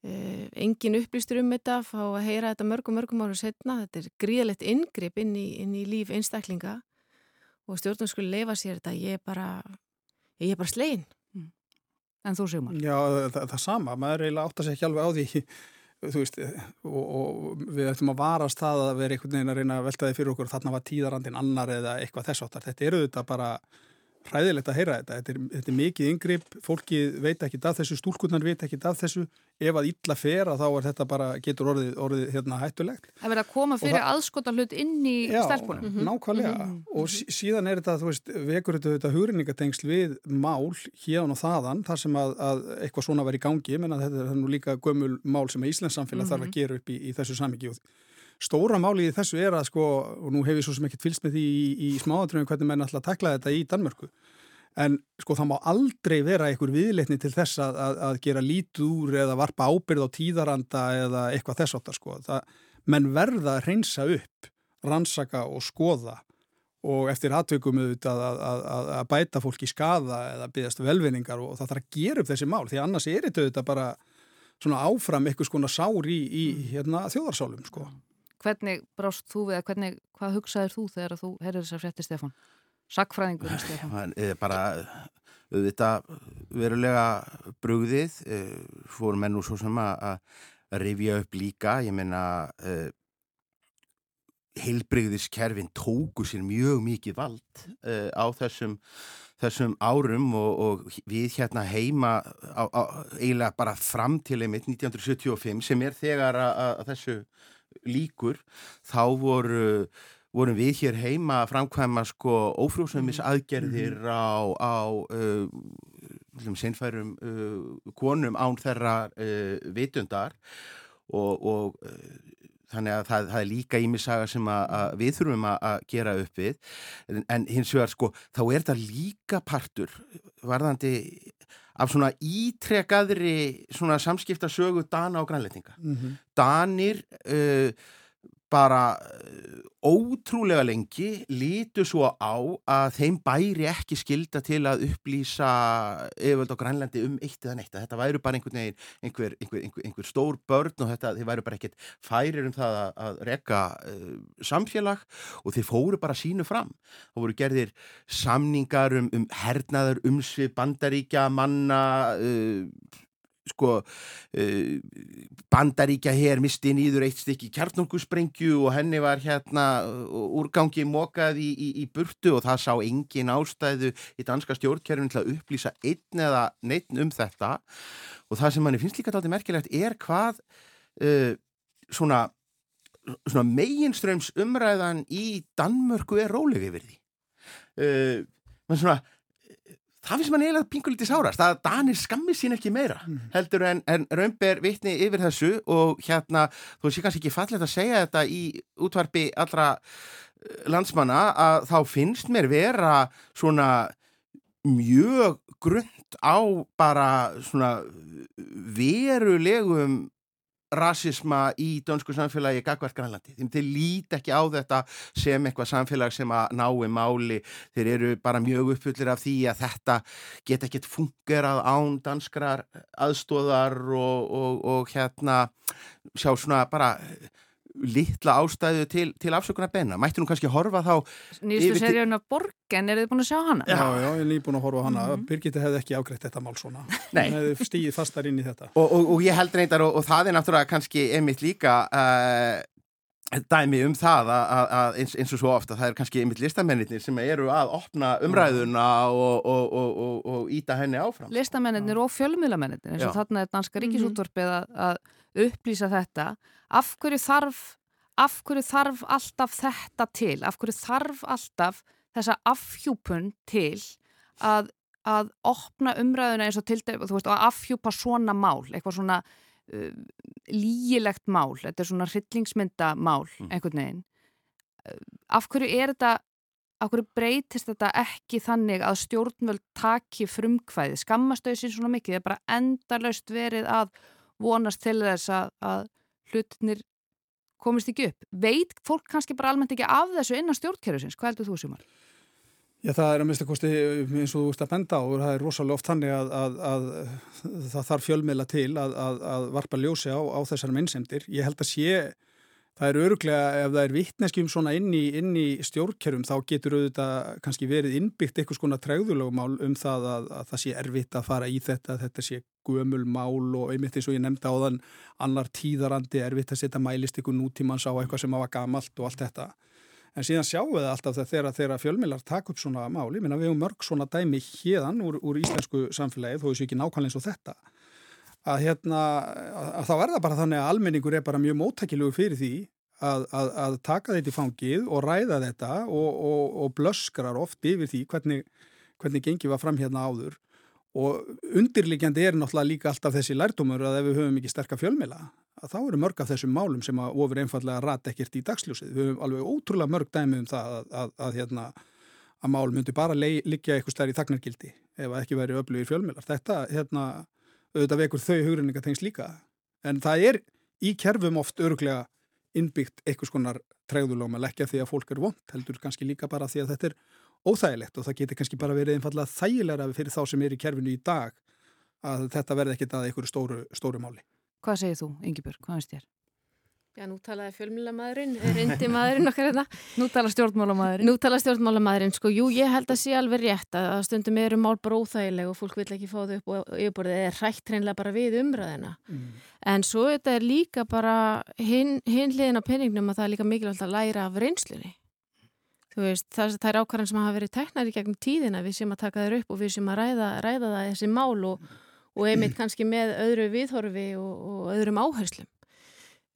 Uh, engin upplýstur um þetta fá að heyra þetta mörgum mörgum árum setna þetta er gríðalegt ingripp inn í, inn í líf einstaklinga og stjórnum skulle leifa sér þetta ég er bara, ég er bara slegin mm. En þú séum hann Já, það, það sama, maður eiginlega átt að segja ekki alveg á því þú veist, og, og við ættum að varast það að vera einhvern veginn að reyna að velta þið fyrir okkur þarna var tíðarandin annar eða eitthvað þess áttar, þetta eru þetta bara hræðilegt að heyra þetta. Þetta er, þetta er mikið yngripp, fólki veit ekki af þessu, stúlkunnar veit ekki af þessu, ef að illa fer að þá er þetta bara, getur orðið, orðið hérna hættulegt. Það verður að koma fyrir aðskota hlut inn í stelpunum. Já, mm -hmm. nákvæmlega. Mm -hmm. Og síðan er þetta, þú veist, vekur þetta, þetta hugrinningatengsl við mál hérna og þaðan, þar sem að, að eitthvað svona verður í gangi, menn að þetta er nú líka gömul mál sem að Íslands samfélag mm -hmm. þarf að gera upp í, í þessu samíkjóð stóra málið í þessu er að sko, og nú hef ég svo sem ekkert fylst með því í, í smáatröðum hvernig menn alltaf takla þetta í Danmörku en sko það má aldrei vera einhver viðleitni til þess að, að, að gera lítur eða varpa ábyrð á tíðaranda eða eitthvað þess áttar sko. Það, menn verða að reynsa upp rannsaka og skoða og eftir aðtökum auðvitað að, að bæta fólk í skada eða byggast velvinningar og það þarf að gera upp þessi mál því annars er þetta auðvitað bara svona áfram eitthvað skona sár í, í hérna, þjóðarsálum sko hvernig brást þú við, hvernig, hvað hugsaðir þú þegar þú heyrðir þessar frétti Stefán? Sakfræðingur Stefán? Bara auðvitað verulega brugðið, fórum enn úr svo sem að rifja upp líka, ég meina heilbreyðiskerfin tóku sér mjög mikið vald uh, á þessum, þessum árum og, og við hérna heima á, á, eiginlega bara fram til einmitt 1975 sem er þegar að þessu líkur þá voru vorum við hér heima að framkvæma sko ófrjóðsömmis mm. aðgerðir mm -hmm. á, á uh, sinnfærum uh, konum án þeirra uh, vitundar og, og þannig að það, það er líka ímissaga sem að, að við þurfum að, gera upp við en, en hins vegar sko þá er þetta líka partur varðandi af svona ítrekkaðri svona samskiptasögu Dana og grænleitinga mm -hmm. Danir uh, bara uh, ótrúlega lengi lítu svo á að þeim bæri ekki skilda til að upplýsa yfirvöld á Grænlandi um eitt eða neitt. Þetta væru bara einhvern veginn einhver, einhver, einhver, einhver stór börn og þetta, þeir væru bara ekkert færir um það að, að rekka uh, samfélag og þeir fóru bara sínu fram. Þá voru gerðir samningar um, um hernaðar umsvið bandaríkja manna uh, sko uh, bandaríkja hér misti nýður eitt stykki kjartnungusprengju og henni var hérna úrgangi mokað í, í, í burtu og það sá engin ástæðu í danska stjórnkerfin til að upplýsa einn eða neitt um þetta. Og það sem manni finnst líka dátir merkilegt er hvað uh, svona, svona meginströms umræðan í Danmörku er róleg yfir því. Uh, mann svona það finnst mann eiginlega pingulítið sárast að Danir skammir sín ekki meira mm. heldur en, en Rönnberg vitni yfir þessu og hérna þú sé kannski ekki fallet að segja þetta í útvarpi allra eh, landsmanna að þá finnst mér vera svona mjög grund á bara svona verulegum rasisma í dönsku samfélagi gagvart Grænlandi. Þeir líti ekki á þetta sem eitthvað samfélag sem að nái máli. Þeir eru bara mjög uppfullir af því að þetta get ekki fungerað án danskrar aðstóðar og, og, og hérna sjá svona bara litla ástæðu til, til afsökunar benna. Mættu nú kannski horfa þá Nýstu seríun af Borgen, er þið búin að sjá hana? Já, já, ég er nýbúin að horfa hana mm -hmm. Birgitta hefði ekki ágreitt þetta mál svona Nei. Hún hefði stíðið fastar inn í þetta Og, og, og ég held reyndar, og, og það er náttúrulega kannski einmitt líka uh, dæmi um það að, að eins, eins og svo ofta það er kannski einmitt listamennir sem eru að opna umræðuna og íta henni áfram Listamennir og fjölmiðlamennir eins og þarna er danska mhm. ríkisútvarpið að, að upplýsa þetta af hverju þarf af hverju þarf alltaf þetta til? Af hverju þarf alltaf þessa afhjúpun til að, að opna umræðuna eins og til þú veist að afhjúpa svona mál eitthvað svona uh, lígilegt mál, þetta er svona hryllingsmyndamál mm. einhvern veginn. Af hverju er þetta af hverju breytist þetta ekki þannig að stjórnvöld taki frumkvæði? Skammastöðsinn svona mikið, það er bara endalaust verið að vonast til þess að, að hlutnir komist ekki upp. Veit fólk kannski bara almennt ekki af þessu innan stjórnkerfisins? Hvað heldur þú sumar? Já, það er að mista kosti eins og þú veist að benda á og það er rosalega oft þannig að, að, að það þarf fjölmiðla til að, að varpa ljósi á, á þessar mennsendir. Ég held að sé Það er öruglega, ef það er vittneskjum svona inn í, inn í stjórnkerfum þá getur auðvitað kannski verið innbyggt eitthvað svona træðulögumál um það að, að það sé erfitt að fara í þetta, þetta sé gömul mál og einmitt eins og ég nefndi á þann annar tíðarandi erfitt að setja mælist ykkur nútímans á eitthvað sem hafa gamalt og allt þetta. En síðan sjáum við alltaf þegar, þegar fjölmilar takk upp svona mál, ég minna við hefum mörg svona dæmi hérðan úr, úr íslensku samfélagi þó þessu ekki nákvæmlega eins og þetta að, hérna, að þá er það bara þannig að almenningur er bara mjög móttækilegu fyrir því að, að, að taka þetta í fangið og ræða þetta og, og, og blöskrar oft yfir því hvernig, hvernig gengið var fram hérna áður og undirlikjandi er náttúrulega líka alltaf þessi lærdomur að ef við höfum ekki sterkar fjölmila að þá eru mörg af þessum málum sem að ofur einfallega rata ekkert í dagsljósið. Við höfum alveg ótrúlega mörg dæmi um það að, að, hérna, að mál myndi bara liggja eitthvað stær í þagnargildi ef ekki veri öflugir fjölmilar. Þetta hérna, auðvitað vekur þau hugrinningatengs líka en það er í kerfum oft öruglega innbyggt eitthvað skonar tregðulóma leggja því að fólk er vond, heldur kannski líka bara því að þetta er óþægilegt og það getur kannski bara verið einfallega þægilega fyrir þá sem er í kerfinu í dag að þetta verði ekkit að einhverju stóru, stóru máli. Hvað segir þú, Yngibjörg? Hvað veist þér? Já, nú talaði fjölmjölamæðurinn, reyndi maðurinn okkar hérna. Nú tala stjórnmálamæðurinn. Nú tala stjórnmálamæðurinn, sko, jú, ég held að sé alveg rétt að stundum eru mál bara óþægileg og fólk vil ekki fá þau upp og yfirborðið er hrætt hreinlega bara við umræðina. Mm. En svo þetta er líka bara hinn hin hliðin á penningnum að það er líka mikilvægt að læra af reynslunni. Þú veist, það, það er ákvarðan sem hafa verið teknar í gegnum tíðina við sem að taka þeir upp og við sem að ræða, ræða það þessi mál og, og einmitt kannski með öðru viðhorfi og, og öðrum áherslum.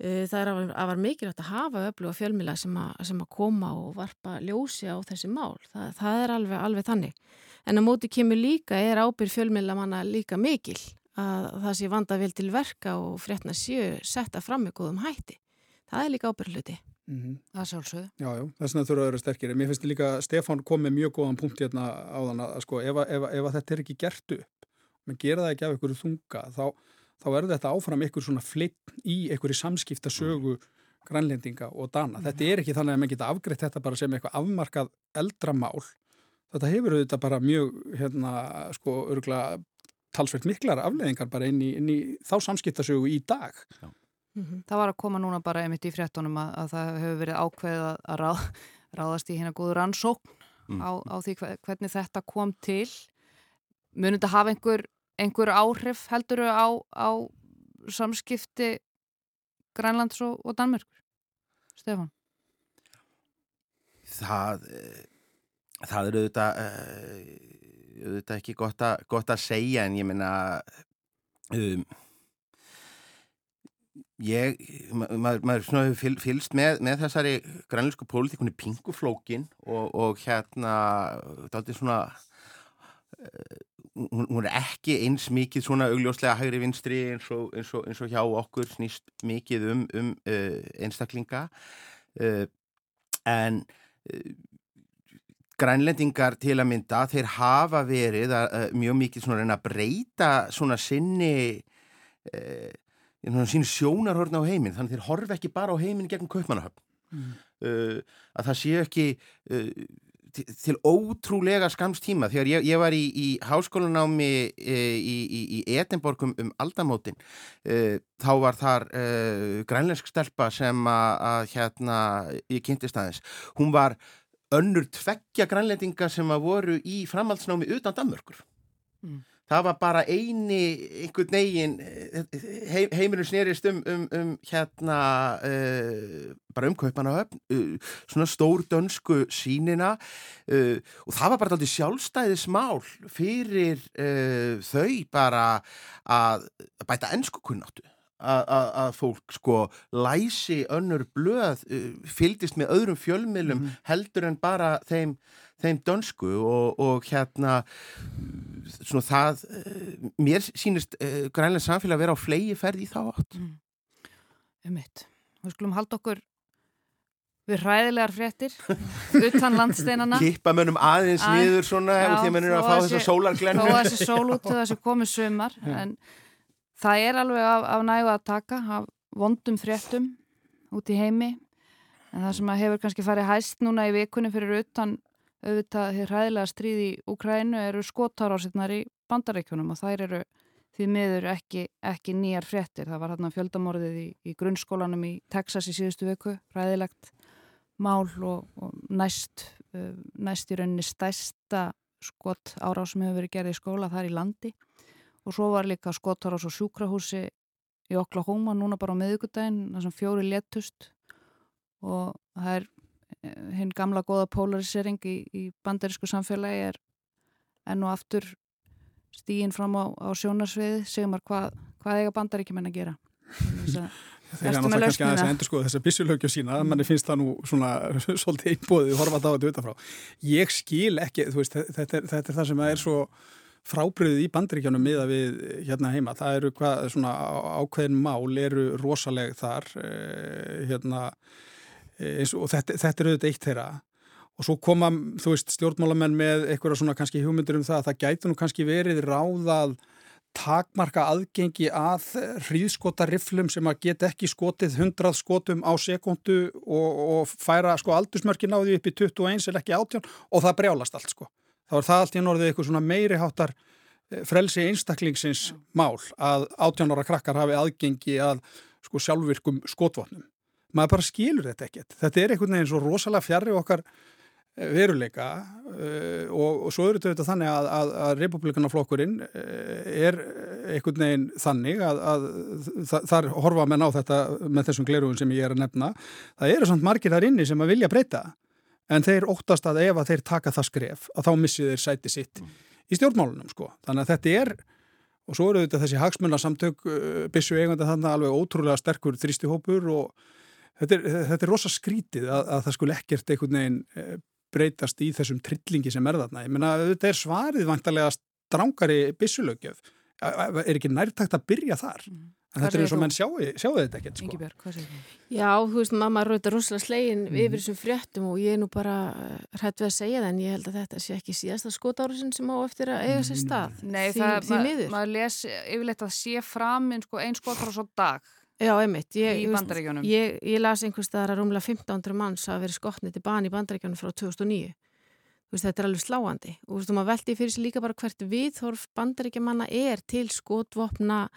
Eh, það er að, var mikilvægt að hafa öflug og fjölmila sem, sem að koma og varpa ljósi á þessi mál. Það, það er alveg, alveg þannig. En að móti kemur líka er ábyrg fjölmila manna líka mikil að það sé vanda vel til verka og frétna séu setta fram með góðum hætti. Það er líka ábyrg hluti. Mm -hmm. Það sjálfsögðu. Já, já, þess vegna þurfa að vera sterkir. Mér finnst líka að Stefán kom með mjög góðan punkt hérna á þann að sko ef, ef, ef þetta er ekki gert upp, menn gera það ekki af ykkur þunga, þá þá er þetta áfram ykkur svona flitt í ykkur í samskiptasögu grænlendinga og dana. Þetta er ekki þannig að maður geta afgreitt þetta bara sem eitthvað afmarkað eldramál. Þetta hefur auðvitað bara mjög, hérna, sko, örgulega talsveit miklar afleðingar bara inn í, inn í þá samskiptasögu í dag. Já. Mm -hmm. Það var að koma núna bara einmitt í fréttunum að, að það hefur verið ákveðið að ráð, ráðast í hérna góður ansókn mm. á, á því hvernig þetta kom til. Munið þetta hafa einhver einhver áhrif heldur þau á, á samskipti Grænlands og, og Danmörkur? Stefan? Það, eh, það eru auðvitað, uh, auðvitað ekki gott, a, gott að segja en ég minna um, ég, maður, maður hefur fylst með, með þessari grænlensku pólitíkunni pinguflókin og, og hérna, þetta er svona uh, hún, hún er ekki eins mikið svona augljóslega hægri vinstri eins og, eins og, eins og hjá okkur snýst mikið um, um uh, einstaklinga. Uh, en uh, grænlendingar til að mynda þeir hafa verið að, mjög mikið svona reyna að breyta svona sinni sín sjónarhörn á heiminn. Þannig þeir horfa ekki bara á heiminn gegn kaupmannahöfn. Mm. að það séu ekki til ótrúlega skamstíma þegar ég, ég var í, í háskólanámi e, í, í, í Edinborgum um aldamótin e, þá var þar e, grænlensk stelpa sem að hérna ég kynntist aðeins. Hún var önnur tveggja grænlendinga sem að voru í framhaldsnámi utan Danmörkur mm það var bara eini einhvern negin heim, heiminu snerist um, um, um hérna uh, bara umkaupana höfn uh, svona stór dönsku sínina uh, og það var bara alltaf sjálfstæðismál fyrir þau bara að bæta ennsku kunnáttu að fólk sko læsi önnur blöð fyldist með öðrum fjölmiðlum mm heldur en bara þeim þeim dönsku og, og hérna svona það eh, mér sínist uh, grænlega samfélag að vera á flegi ferði í þá átt. Mm. Um mitt, við skulum halda okkur við hræðilegar fréttir utan landsteinana Kippa mönnum aðeins Að, niður svona já, því að mönnum að fá þess að sólarglennu. Fá þessi sól út til þessi komið sömar en það er alveg af, af nægu að taka af vondum fréttum út í heimi. En það sem hefur kannski farið hæst núna í vikunni fyrir utan auðvitað hér hæðilega stríð í Ukrænu eru skottarásirnar í bandaríkunum og þær eru því miður ekki, ekki nýjar fréttir. Það var hérna fjöldamorðið í, í grunnskólanum í Texas í síðustu viku, ræðilegt mál og, og næst, uh, næst í rauninni stæsta skott árás sem hefur verið gerðið í skóla þar í landi og svo var líka skottarás og sjúkrahúsi í Oklahoma núna bara á miðugudaginn, þar sem fjóri léttust og það er hinn gamla góða polarisering í, í bandarísku samfélagi er enn og aftur stígin fram á, á sjónarsviði segjum maður hvað, hvað eiga bandaríkjumenn að gera? Þeir eru náttúrulega kannski aðeins að endur skoða þessa bissulögju sína, mm. manni finnst það nú svona svolítið einbóðið, horfa það á þetta utanfrá. Ég skil ekki, veist, þetta, er, þetta er það sem er svo frábriðið í bandaríkjónum miða við hérna heima, það eru hvað svona ákveðin mál eru rosaleg þar eh, hérna og þetta, þetta er auðvitað eitt þeirra. Og svo koma, þú veist, stjórnmálamenn með eitthvað svona kannski hugmyndur um það að það gæti nú kannski verið ráðað takmarka aðgengi að hríðskotariflum sem að geta ekki skotið 100 skotum á sekundu og, og færa sko aldursmörkin á því upp í 21 eða ekki 18 og það brjálast allt sko. Þá er það allt í norðið eitthvað svona meiri háttar eh, frelsi einstaklingsins mál að 18 ára krakkar hafi aðgengi að sko sjálfvirkum skotvotnum maður bara skilur þetta ekkert þetta er einhvern veginn svo rosalega fjarrri okkar eh, veruleika uh, og, og svo eru þetta þannig að, að, að republikanaflokkurinn er einhvern veginn þannig að, að þar horfa menn á þetta með þessum glerugum sem ég er að nefna það eru samt margir þar inni sem að vilja breyta en þeir óttast að ef að þeir taka það skref að þá missið þeir sæti sitt mm. í stjórnmálunum sko. Þannig að þetta er og svo eru þetta þessi hagsmunarsamtök uh, bissu eigandi þannig alveg ótrúlega sterkur þrýstihópur og þetta er, þetta er rosa skrítið að, að það skulle ekkert einhvern veginn eh, breytast í þessum trillingi sem er þarna. Ég menna þetta er svarið vantarlega strángari bissulögjöf. Er ekki nærtakt að byrja þar? Mm. En þetta er eins og menn sjáu, sjáu þetta ekkert sko. Björg, hvað segir þú? Já, þú veist, mamma rauta rosalega slegin mm. yfir þessum fréttum og ég er nú bara eh, hrætt við að segja það en ég held að þetta sé ekki síðasta skotárusin sem á eftir að eiga sér stað. Nei, því, það, því ma maður les yfirleitt að sé fram sko, einn skotárus á dag Já, einmitt. Ég, í bandaríkjónum. Ég, ég las einhvers staðar að rúmlega 1500 manns hafa verið skotnið til bani í bandaríkjónum frá 2009. Veist, þetta er alveg sláandi þú veist, maður veldi fyrir sig líka bara hvert viðhorf bandaríkjamanna er til skotvopna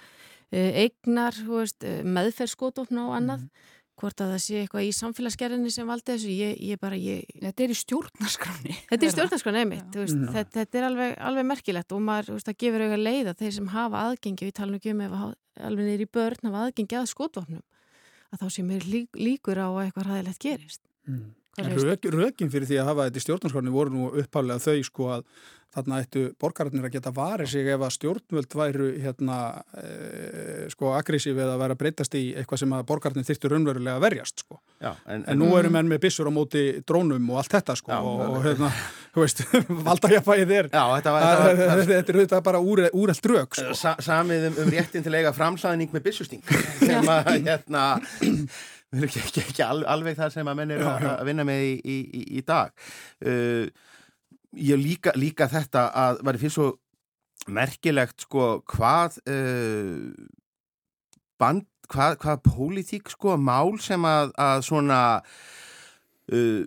Eh, eignar, eh, meðferð skotofna og annað mm. Hvort að það sé eitthvað í samfélagsgerðinni sem valdi þessu ég, ég bara, ég... Þetta er í stjórnarskroni Þetta er í stjórnarskroni, einmitt veist, mm. þetta, þetta er alveg, alveg merkilegt og maður veist, gefur auðvitað leið að þeir sem hafa aðgengi við talum ekki um ef alveg nýri börn hafa aðgengi að skotofnum að þá sé mér lík, líkur á að eitthvað ræðilegt gerist mm. Rökin fyrir því að hafa þetta í stjórnarskroni voru nú upphálega þau sko að þarna ættu borgararnir að geta varið sig ef að stjórnvöld væru hérna e, sko aggressív eða væri að breytast í eitthvað sem að borgararnir þyrttu raunverulega að verjast sko. Já, en, en nú eru menn með bissur á móti drónum og allt þetta sko já, og, og hérna, þú veist, valdajafæðið er já, þetta, var, þetta, var, þetta, þetta er þetta bara úr, úreld drög sko. Sa, Samið um, um réttin til eiga framsæðning með bissusting sem að hérna ekki, ekki, ekki alveg það sem að menn eru að vinna með í, í, í dag. Uh, ég líka, líka þetta að var fyrir svo merkilegt sko hvað uh, band, hvað, hvað pólitík sko mál sem að, að svona uh,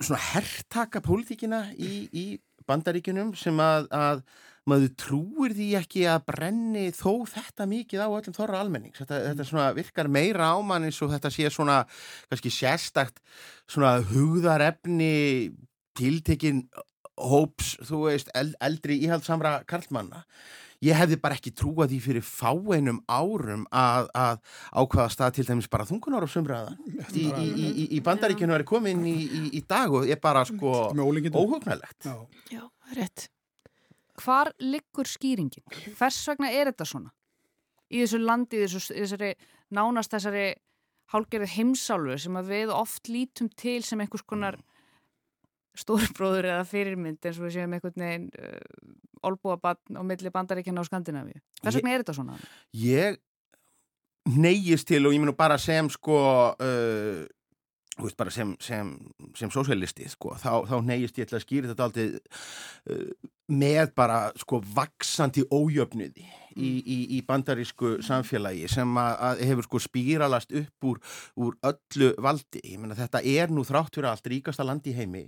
svona herrtaka pólitíkina í, í bandaríkunum sem að, að maður trúir því ekki að brenni þó þetta mikið á öllum þorra almennings. Þetta, þetta svona virkar meira á mann eins og þetta sé svona kannski sérstakt svona hugðarefni tiltekinn hóps, þú veist, eldri íhaldsamra karlmanna. Ég hefði bara ekki trúað því fyrir fáeinum árum að, að ákvaða stað til dæmis bara þungunar og sumraða í, í, í, í bandaríkjunu er komin í dag og er bara sko óhugnalegt. Já, rétt. Hvar liggur skýringin? Hvers vegna er þetta svona? Í þessu landi, í þessu, þessari nánast þessari hálgerði heimsálfu sem við oft lítum til sem einhvers konar stórbróður eða fyrirmynd eins og við séum einhvern veginn uh, olbúabann á milli bandaríkjana á Skandinavíu. Hvers vegna er þetta svona? Ég neyjist til og ég minn bara sem sko uh, veist, sem, sem, sem sósjálisti sko, þá, þá neyjist ég til að skýra þetta aldrei uh, með bara sko vaksandi ójöfnuði í, í, í bandarísku samfélagi sem að, að hefur sko spíralast upp úr, úr öllu valdi. Ég menna þetta er nú þrátt fyrir allt ríkasta landi heimi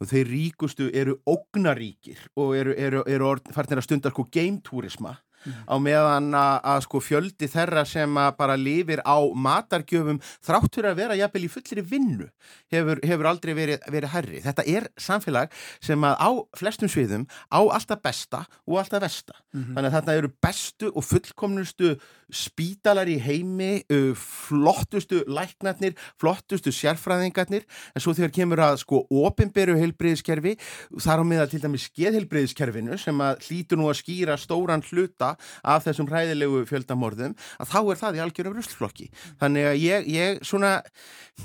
og þeir ríkustu eru ógnaríkir og eru, eru, eru, eru farnir að stunda sko geimtúrisma mm. á meðan að, að sko fjöldi þeirra sem að bara lifir á matargjöfum þráttur að vera jafnvel í fullir vinnu hefur, hefur aldrei verið, verið herri. Þetta er samfélag sem að á flestum sviðum á alltaf besta og alltaf vesta. Mm -hmm. Þannig að þetta eru bestu og fullkomnustu spítalar í heimi, flottustu læknarnir, flottustu sérfræðingarnir, en svo þegar kemur að sko ofinberu heilbreyðiskerfi þar á meðal til dæmis skeðheilbreyðiskerfinu sem að hlýtur nú að skýra stóran hluta af þessum hræðilegu fjöldamorðum að þá er það í algjörum ruslflokki. Þannig að ég, ég svona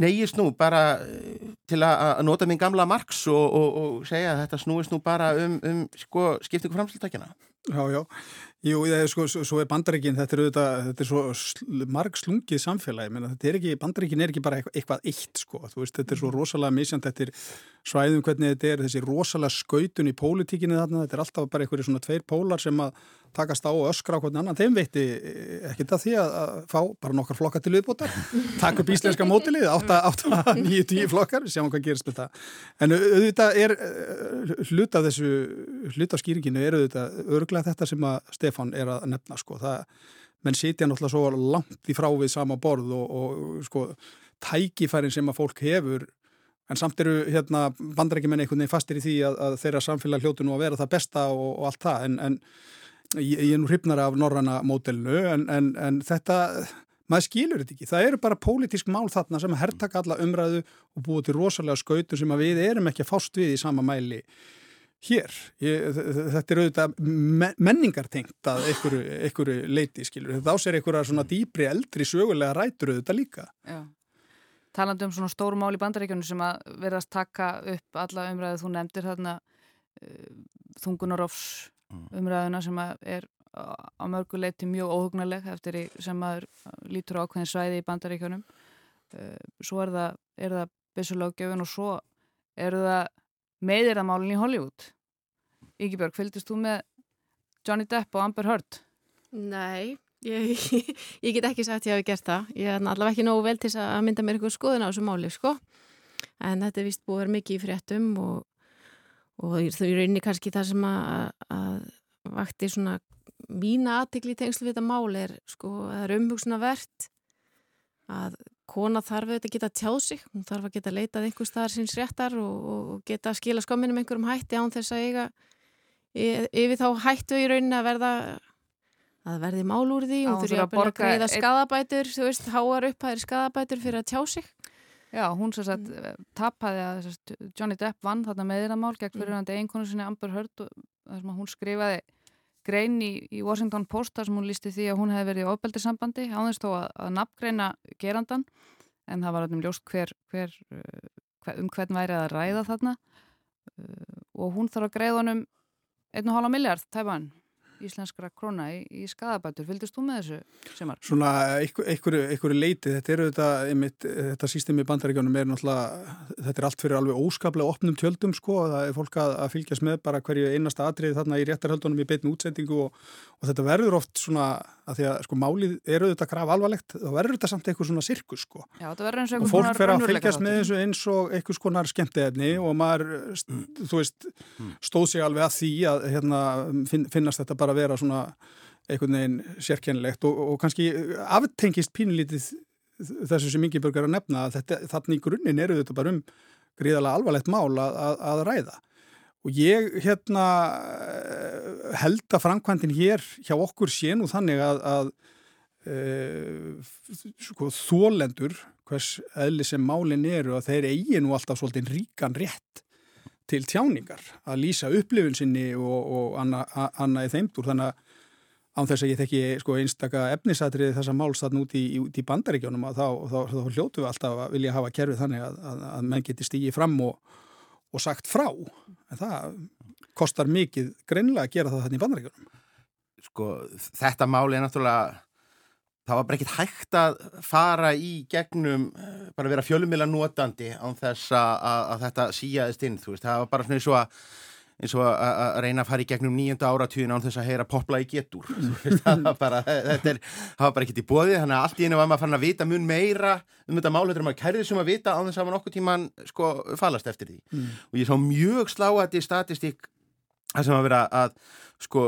neyjist nú bara eh, til að nota minn gamla margs og, og, og segja að þetta snúist nú bara um, um sko, skiptingu framslutakjana Já, já, Jú, það er sko, svo er bandaríkin, þetta er auðvitað, þetta er svo sl marg slungið samfélagi, menn þetta er ekki, bandaríkin er ekki bara eitthvað, eitthvað eitt sko, þú veist, þetta er svo rosalega misjant, þetta er svæðum hvernig þetta er, þessi rosalega skautun í pólitíkinni þarna, þetta er alltaf bara einhverju svona tveir pólar sem að takast á og öskra á hvernig annan, þeim veitti eh, ekkert að því að, að fá bara nokkar flokkar til viðbútar, taka upp íslenska mótilið, 8-9-10 flokkar, sjáum hvað gerist með það. En auðvitað er eh, hluta þessu, hluta skýringinu er auðvitað örglega þetta sem að Stefan er að nefna, sko, það menn sitja náttúrulega svo langt í frávið sama borð og, og sko tækifærin sem að fólk hefur en samt eru hérna bandarækjumenn einhvern veginn fastir í því að, að þeirra samfélag hljótu nú að vera það besta og, og allt það. En, en ég, ég er nú hrifnar af norranna mótelnu en, en, en þetta maður skilur þetta ekki. Það eru bara pólitísk mál þarna sem herrtaka alla umræðu og búið til rosalega skautur sem við erum ekki að fást við í sama mæli hér. Ég, þetta er auðvitað menningartengt að einhverju, leiti, skilur. Þetta áser einhverja svona dýbri, eldri, sögulega rætur auðvitað líka. Já. Talandi um svona stóru mál í bandaríkjunum sem að verðast taka upp alla umræðu þú nefndir þarna uh, þungunarofs. Umræðuna sem er á mörguleiti mjög óhugnaleg eftir sem maður lítur ákveðin svæði í bandaríkjunum uh, svo er það, það byssulöggjöfun og svo eru það meðirðamálin í Hollywood Ígibjörg, fylgist þú með Johnny Depp og Amber Heard? Nei, ég, ég get ekki sagt að ég hafi gert það ég er allavega ekki nógu vel til að mynda mér eitthvað skoðun á þessu máli sko. en þetta er vist búið að vera mikið í fréttum og, og þau eru inni kannski það sem að, að vakti svona mína aðtikli í tengslu við þetta mál er sko, það er umhugsuna verðt að kona þarf auðvitað að geta tjáð sig, hún þarf að geta leitað einhver staðar síns réttar og, og geta að skila skömminum einhverjum hætti án þess að eiga yfir þá hættu í rauninni að verða að verði mál úr því, hún þurfi að borga eða skadabætur, þú veist, háar upp að er skadabætur fyrir að tjá sig Já, hún svo að mm. tapaði að sagt, Johnny Depp vann þarna með þeirra mál gegn fyrir hann mm. einkonu sinni Amber Heard og þar sem hún skrifaði grein í, í Washington Post þar sem hún lísti því að hún hefði verið í ofbeldisambandi ánþess þó að, að nafngreina gerandan en það var alveg ljóst hver, hver, hver, um hvern væri að ræða þarna uh, og hún þarf að greiða honum 1,5 miljard tæpan íslenskra króna í, í skadabætur. Vildist þú með þessu semar? Svona einhverju leiti, þetta eru þetta, einmitt, þetta sístemi í bandaríkjónum er náttúrulega, þetta er allt fyrir alveg óskaplega opnum tjöldum sko, það er fólk að, að fylgjast með bara hverju einasta atrið þarna í réttarhaldunum í beitinu útsendingu og, og þetta verður oft svona að því að sko málið eru þetta graf alvarlegt, þá verður þetta samt eitthvað svona sirkus sko. Já, þetta verður eins og fólk fer að fylgjast með þessu eins og einhvers konar skemmteefni og maður, mm. þú veist, mm. stóð sig alveg að því að hérna, finnast þetta bara að vera svona einhvern veginn sérkennilegt og, og kannski aftengist pínlítið þessu sem Ingi Börgar að nefna að þetta, þannig í grunninn eru þetta bara um gríðalega alvarlegt mál að, að, að ræða. Og ég hérna held að framkvæmdinn hér hjá okkur sé nú þannig að, að e, sko, þólendur, hvers eðli sem málinn eru, að þeir eigi nú alltaf svolítið ríkan rétt til tjáningar, að lýsa upplifun sinni og, og annað anna í þeimtur, þannig að án þess að ég þekki sko, einstaka efnisatriði þessa máls þarna út í, í bandaríkjónum að þá, þá, þá, þá hljótu við alltaf að vilja hafa kerfið þannig að, að, að menn geti stígið fram og, og sagt frá en það kostar mikið greinlega að gera það þarna í bandaríkjunum. Sko þetta máli er náttúrulega það var bara ekkit hægt að fara í gegnum, eh, bara vera fjölumila notandi án þess að, að þetta síjaðist inn, þú veist, það var bara svona eins og að eins og að reyna að fara í gegnum nýjönda áratugin án þess að heyra popla í getur það var bara, þetta er það var bara ekkert í bóði, þannig að allt í einu var maður farin að vita mun meira um þetta mál, þetta er maður kærið sem að vita án þess að maður okkur tíman sko falast eftir því. Mm. og ég sá mjög sláati statistík það sem að vera að sko,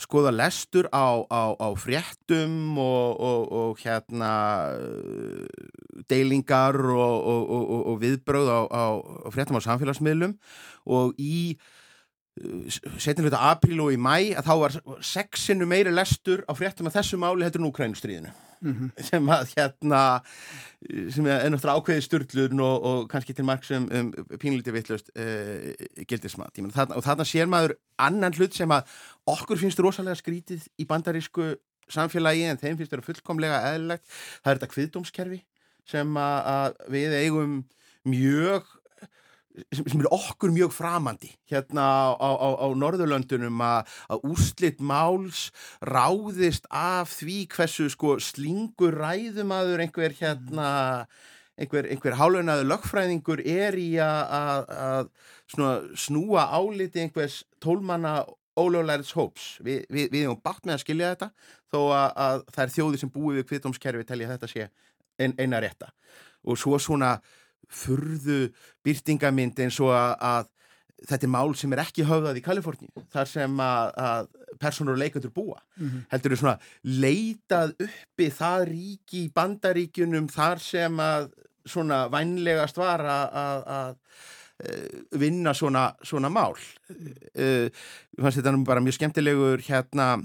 skoða lestur á, á, á fréttum og, og, og hérna deilingar og, og viðbröð á, á fréttum á samfélagsmiðlum. Og í setjum hluta apríl og í mæ að þá var sexinu meiri lestur á fréttum að þessu máli hættur nú Krænustriðinu mm -hmm. sem að hérna sem er náttúrulega ákveðið störtlun og, og kannski til marg sem um, pínlítið vittlust uh, gildismat. Þarna, og þarna sér maður annan hlut sem að okkur finnst rosalega skrítið í bandarísku samfélagi en þeim finnst þetta fullkomlega eðlilegt. Það er þetta kviðdómskerfi sem að, að við eigum mjög sem, er okkur mjög framandi hérna á, á, á Norðurlöndunum að úrslitt máls ráðist af því hversu sko slingur ræðumadur einhver hérna einhver, einhver hálaunaðu lögfræðingur er í að snúa áliti einhvers tólmanna ólöglæðis hóps. Vi, við, við erum bátt með að skilja þetta þó að, að það er þjóði sem búið við kviðdómskerfi telja þetta sé ein, eina rétta og svo svona furðu byrtingamind eins og að, að þetta er mál sem er ekki höfðað í Kaliforníu þar sem að, að personur og leikandur búa. Mm -hmm. heldur þau svona leitað uppi það ríki í bandaríkunum þar sem að svona vænlegast var að að vinna svona, svona mál? Uh, fannst þetta nú bara mjög skemmtilegur hérna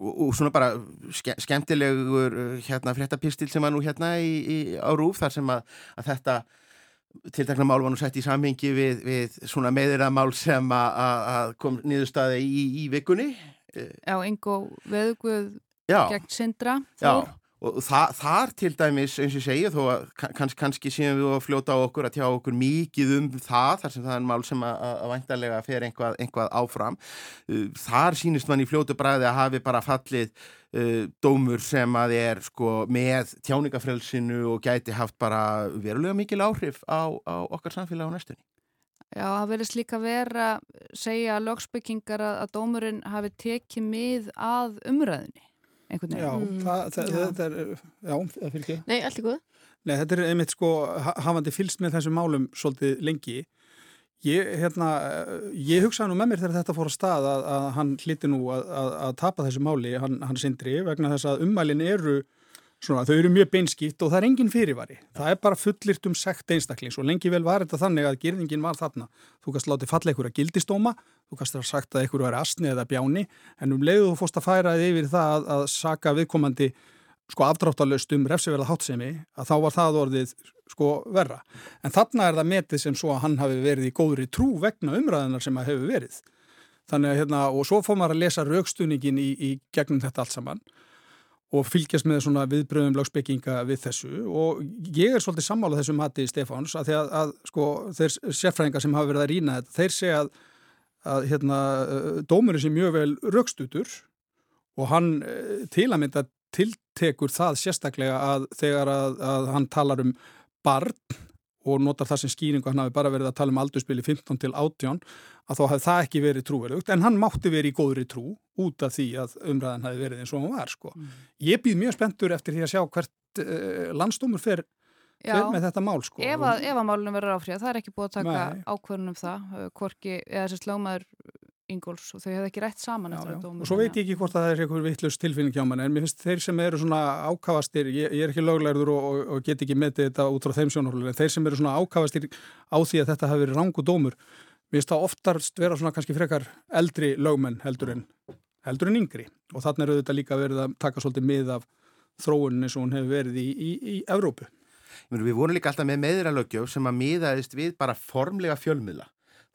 og svona bara ske, skemmtilegur hérna fréttapistil sem var nú hérna í, í, á Rúf þar sem að, að þetta tiltakna mál var nú sett í samhengi við, við svona meðiramál sem að kom niðurstaði í, í vikunni. Já, Ingo Veðugvöð gegn Sindra Já, og það, þar til dæmis eins og segja þó að kanns, kannski séum við að fljóta á okkur að tjá okkur mikið um það þar sem það er mál sem að, að væntalega fer einhvað, einhvað áfram. Þar sínist mann í fljótu bræði að hafi bara fallið uh, dómur sem að er sko með tjáningafrelsinu og gæti haft bara verulega mikil áhrif á, á okkar samfélag á næstunni. Já, það verðist líka vera að segja lögsbyggingar að, að dómurinn hafi tekið mið að umræðinni einhvern veginn. Já, mm. það, það, já. það er, já, það fylgir. Nei, allt er góð. Nei, þetta er einmitt sko, hafandi fylst með þessum málum svolítið lengi. Ég, hérna, ég hugsaði nú með mér þegar þetta fór að stað að, að hann hliti nú að, að, að tapa þessu máli, hann, hann sindri, vegna þess að ummælin eru Svona, þau eru mjög beinskýtt og það er engin fyrirvari. Það er bara fullirt um sekt einstaklings og lengi vel var þetta þannig að gerðingin var þarna. Þú kannst látið falla einhverja gildistóma, þú kannst það sagt að einhverju er astni eða bjáni, en um leiðu þú fórst að færa þig yfir það að, að saka viðkomandi sko aftráttalöst um refsiverða hátsemi, að þá var það orðið sko verra. En þarna er það metið sem svo að hann hafi verið í góðri trú vegna umræðinar sem að hefur verið. Þannig að hérna, og svo fór maður að lesa raukstuningin í, í gegnum þetta allt saman og fylgjast með svona viðbröðum lagsbygginga við þessu. Og ég er svolítið sammálað þessum hati Stefáns að að, að sko þeir sérfræðingar sem hafa verið að rýna þetta, þeir segja að, að hérna dómurinn sé mjög vel raukstutur og hann til að mynda tiltekur það sérstaklega að þegar að hann talar um barn og notar það sem skýringu hann hafi bara verið að tala um aldurspili 15 til 18 að þá hafði það ekki verið trúverðugt en hann mátti verið í góðri trú út af því að umræðan hafi verið eins og hann var sko. Mm. Ég býð mjög spenntur eftir því að sjá hvert uh, landstómur fer, fer með þetta mál sko. Ef að, málunum verður áfríða, það er ekki búið að taka ákvörnum það, hvorki, eða þessi slómaður Ingóls og þau hefði ekki rætt saman já, já. og svo veit ég ekki hvort að það er eitthvað vittlust tilfinning hjá mann en mér finnst þeir sem eru svona ákavastir ég, ég er ekki löglegður og, og, og get ekki metið þetta út frá þeim sjónarhólu en þeir sem eru svona ákavastir á því að þetta hafi verið rangu dómur mér finnst það oftarst vera svona kannski frekar eldri lögmenn heldur en heldur en yngri. Og þannig eru þetta líka verið að taka svolítið mið af þróunin eins og hún hefur verið í, í, í Evrópu. Við vorum líka alltaf með meðralögjöf sem að miðaðist við bara formlega fjölmiðla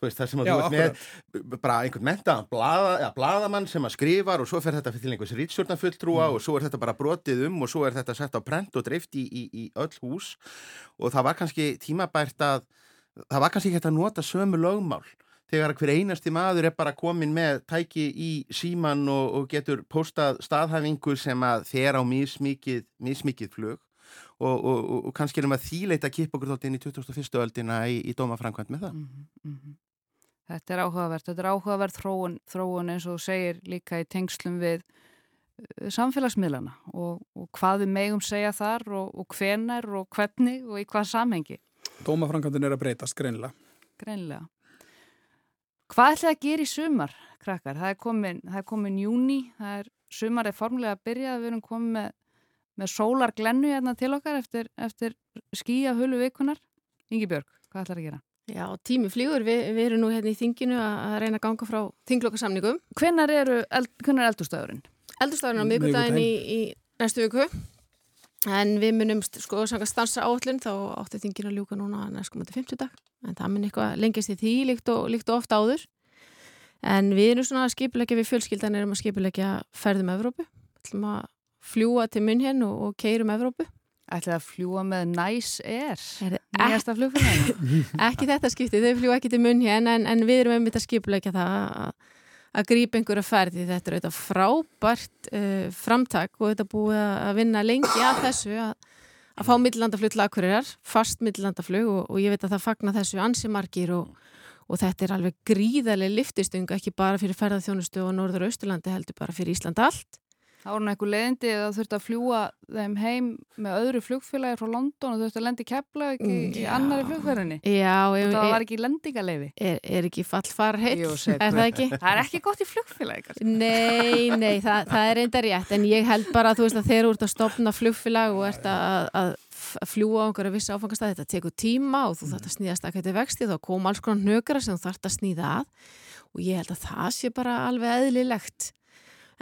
Veist, það sem að Já, þú ert með bara einhvern mentaðan blada, bladamann sem að skrifar og svo fer þetta til einhvers rýtsjórnafulltrúa mm. og svo er þetta bara brotið um og svo er þetta sett á brent og dreift í, í, í öll hús og það var kannski tímabært að það var kannski ekki hægt að nota sömu lögmál þegar hver einasti maður er bara komin með tæki í síman og, og getur postað staðhæfingu sem að þeir á mismikið, mismikið flög og, og, og kannski erum að þýleita að kipa okkur þátt inn í 2001. öldina í, í dómafrænkvæmt með það. Mm -hmm. Þetta er áhugavert, þetta er áhugavert þróun, þróun eins og segir líka í tengslum við uh, samfélagsmiðlana og, og hvað við megum segja þar og, og hvenar og hvernig og í hvað samhengi. Dómafrænkvæmtin er að breytast, greinlega. Greinlega. Hvað ætlaði að gera í sumar, krakkar? Það er komin, það er komin júni, það er sumar er formulega að byrja, við erum komið með með sólar glennu hérna til okkar eftir, eftir skýja hulu vikunar. Ingi Björg, hvað ætlar að gera? Já, tími flýgur, Vi, við erum nú hérna í þinginu að reyna að ganga frá þinglokasamningum. Hvenar er eld, eldurstafurinn? Eldurstafurinn á miðgutæðin í, í næstu viku. En við munum sko sanga stansa áallin þá átti þingin að ljúka núna næskumandi 50 dag. En það mun eitthvað lengist í því líkt og, líkt og ofta áður. En við erum svona að skipilegja við fjölskyldan erum að skipilegja ferðum Evrópu. Við ætlum að fljúa til munn henn og, og keirum Evrópu. Ætlaði að fljúa með Nice Air, nýjasta flugfélaginu? ekki þetta skiptið, þau fljúa ekki til munn henn en, en við erum einmitt að skipulegja það að, að grípa einhverja ferði. Þetta er auðvitað frábært uh, framtak og þetta búið að vinna lengi að þessu að, að fá millandaflug til akkurirar, fast millandaflug og, og ég veit að það fagna þessu ansimarkir og, og þetta er alveg gríðarlega liftistung ekki bara fyrir ferðarþjónustu og Norður og Austurlandi heldur bara fyrir Ísland allt Það voru eitthvað leiðindi að þurfti að fljúa þeim heim með öðru flugfélagi frá London og þurfti að lendi keppla ekki Mm, í annari flugferðinni. Já, ef, Það er, var ekki lendingaleifi. er, er ekki fallfar heitt, Jú, er það ekki? Það er ekki gott í flugfélagi. kannski. Nei, nei, það, það er reynda rétt en ég held bara að þú veist að þegar þú ert að stopna flugfélag og ert að, að að fljúa á einhverja vissi áfangastæði, þetta tekur tíma og þú þarft að snýðast að þetta vexti, þá kom alls konar hnökara sem þú þarft að snýða að og ég held að það sé bara alveg eðlilegt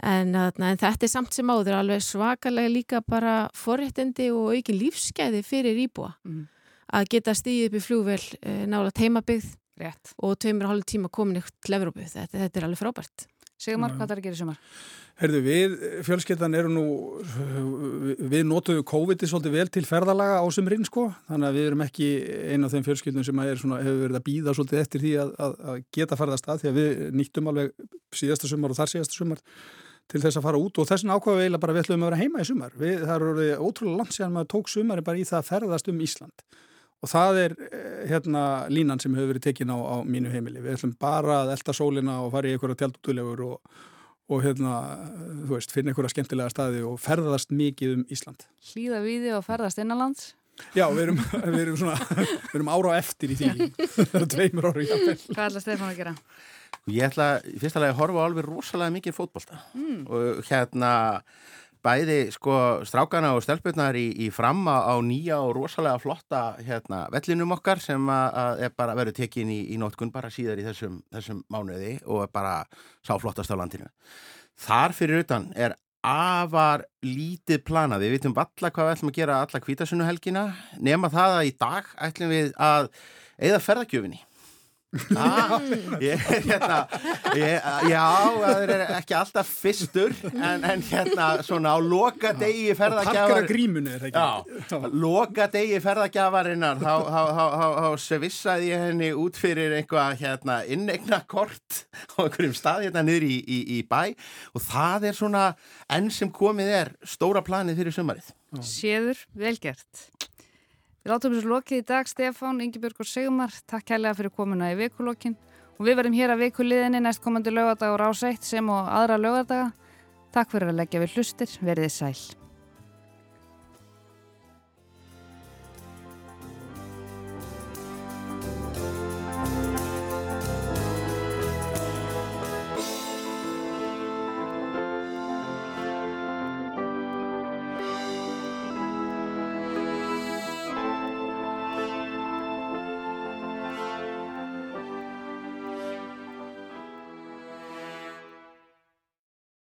en, þarna, en þetta er samt sem áður alveg svakalega líka bara forréttindi og aukin lífsgæði fyrir íbúa Mhm. að geta stíðið upp í flugvel e, nála teimabygð Rétt. og tveimur og hálf tíma komin ykkur til Evrópu, þetta, þetta er alveg frábært Sigmar, Já. hvað er að gera í sumar? Herðu, við, fjölskyttan eru nú, við notuðum COVID-i svolítið vel til ferðalaga á sumrin sko, þannig að við erum ekki einn af þeim fjölskyldum sem svona, hefur verið að býða svolítið eftir því að, að, að geta ferðast að því að við nýttum alveg síðasta sumar og þar síðasta sumar til þess að fara út og þessin ákvaðu eiginlega bara við ætlum að vera heima í sumar. Við, það eru ótrúlega langt síðan maður tók sumari bara í það að ferðast um Ísland og það er eh, hérna línan sem hefur verið tekin á, á mínu heimili. Við ætlum bara að elda sólina og fara í einhverja tjaldutulefur og, og hérna, þú veist, finna einhverja skemmtilega staði og ferðast mikið um Ísland. Hlýða við þig og ferðast innanlands? Já, við erum, við erum svona, við erum ára eftir í því. Hvað ætla Stefán að gera? Ég ætla lagi að horfa alveg rosalega mikið fótbolta Mm. og hérna bæði sko strákana og stelpurnar í, í framma á nýja og rosalega flotta hérna vellinum okkar sem að, er bara verið tekin í, í nótkun bara síðar í þessum, þessum mánuði og er bara sá flottast á landinu. Þar fyrir utan er afar lítið planað. Við vitum alla hvað við ætlum að gera alla kvítasunnuhelgina nema það að í dag ætlum við að eða ferðagjöfinni. Ah, ég, hérna, ég, já, það er ekki alltaf fyrstur en, en hérna svona á loka degi Parkara ferðagjafar grímunni er það ekki? Já, loka degi ferðagjafarinnar þá, þá, þá, þá, þá svissaði ég henni út fyrir einhvað hérna innegna kort á einhverjum stað hérna niður í, í, í bæ og það er svona enn sem komið er stóra planið fyrir sumarið. Séður, velgert. Við látum þessu lokið í dag, Stefán, Ingebjörg og Sigmar. Takk kærlega fyrir komuna í vikulokkin. Og við verðum hér að vikuliðinni næst komandi lögadag og ráseitt sem og aðra lögadaga. Takk fyrir að leggja við hlustir, verðið sæl.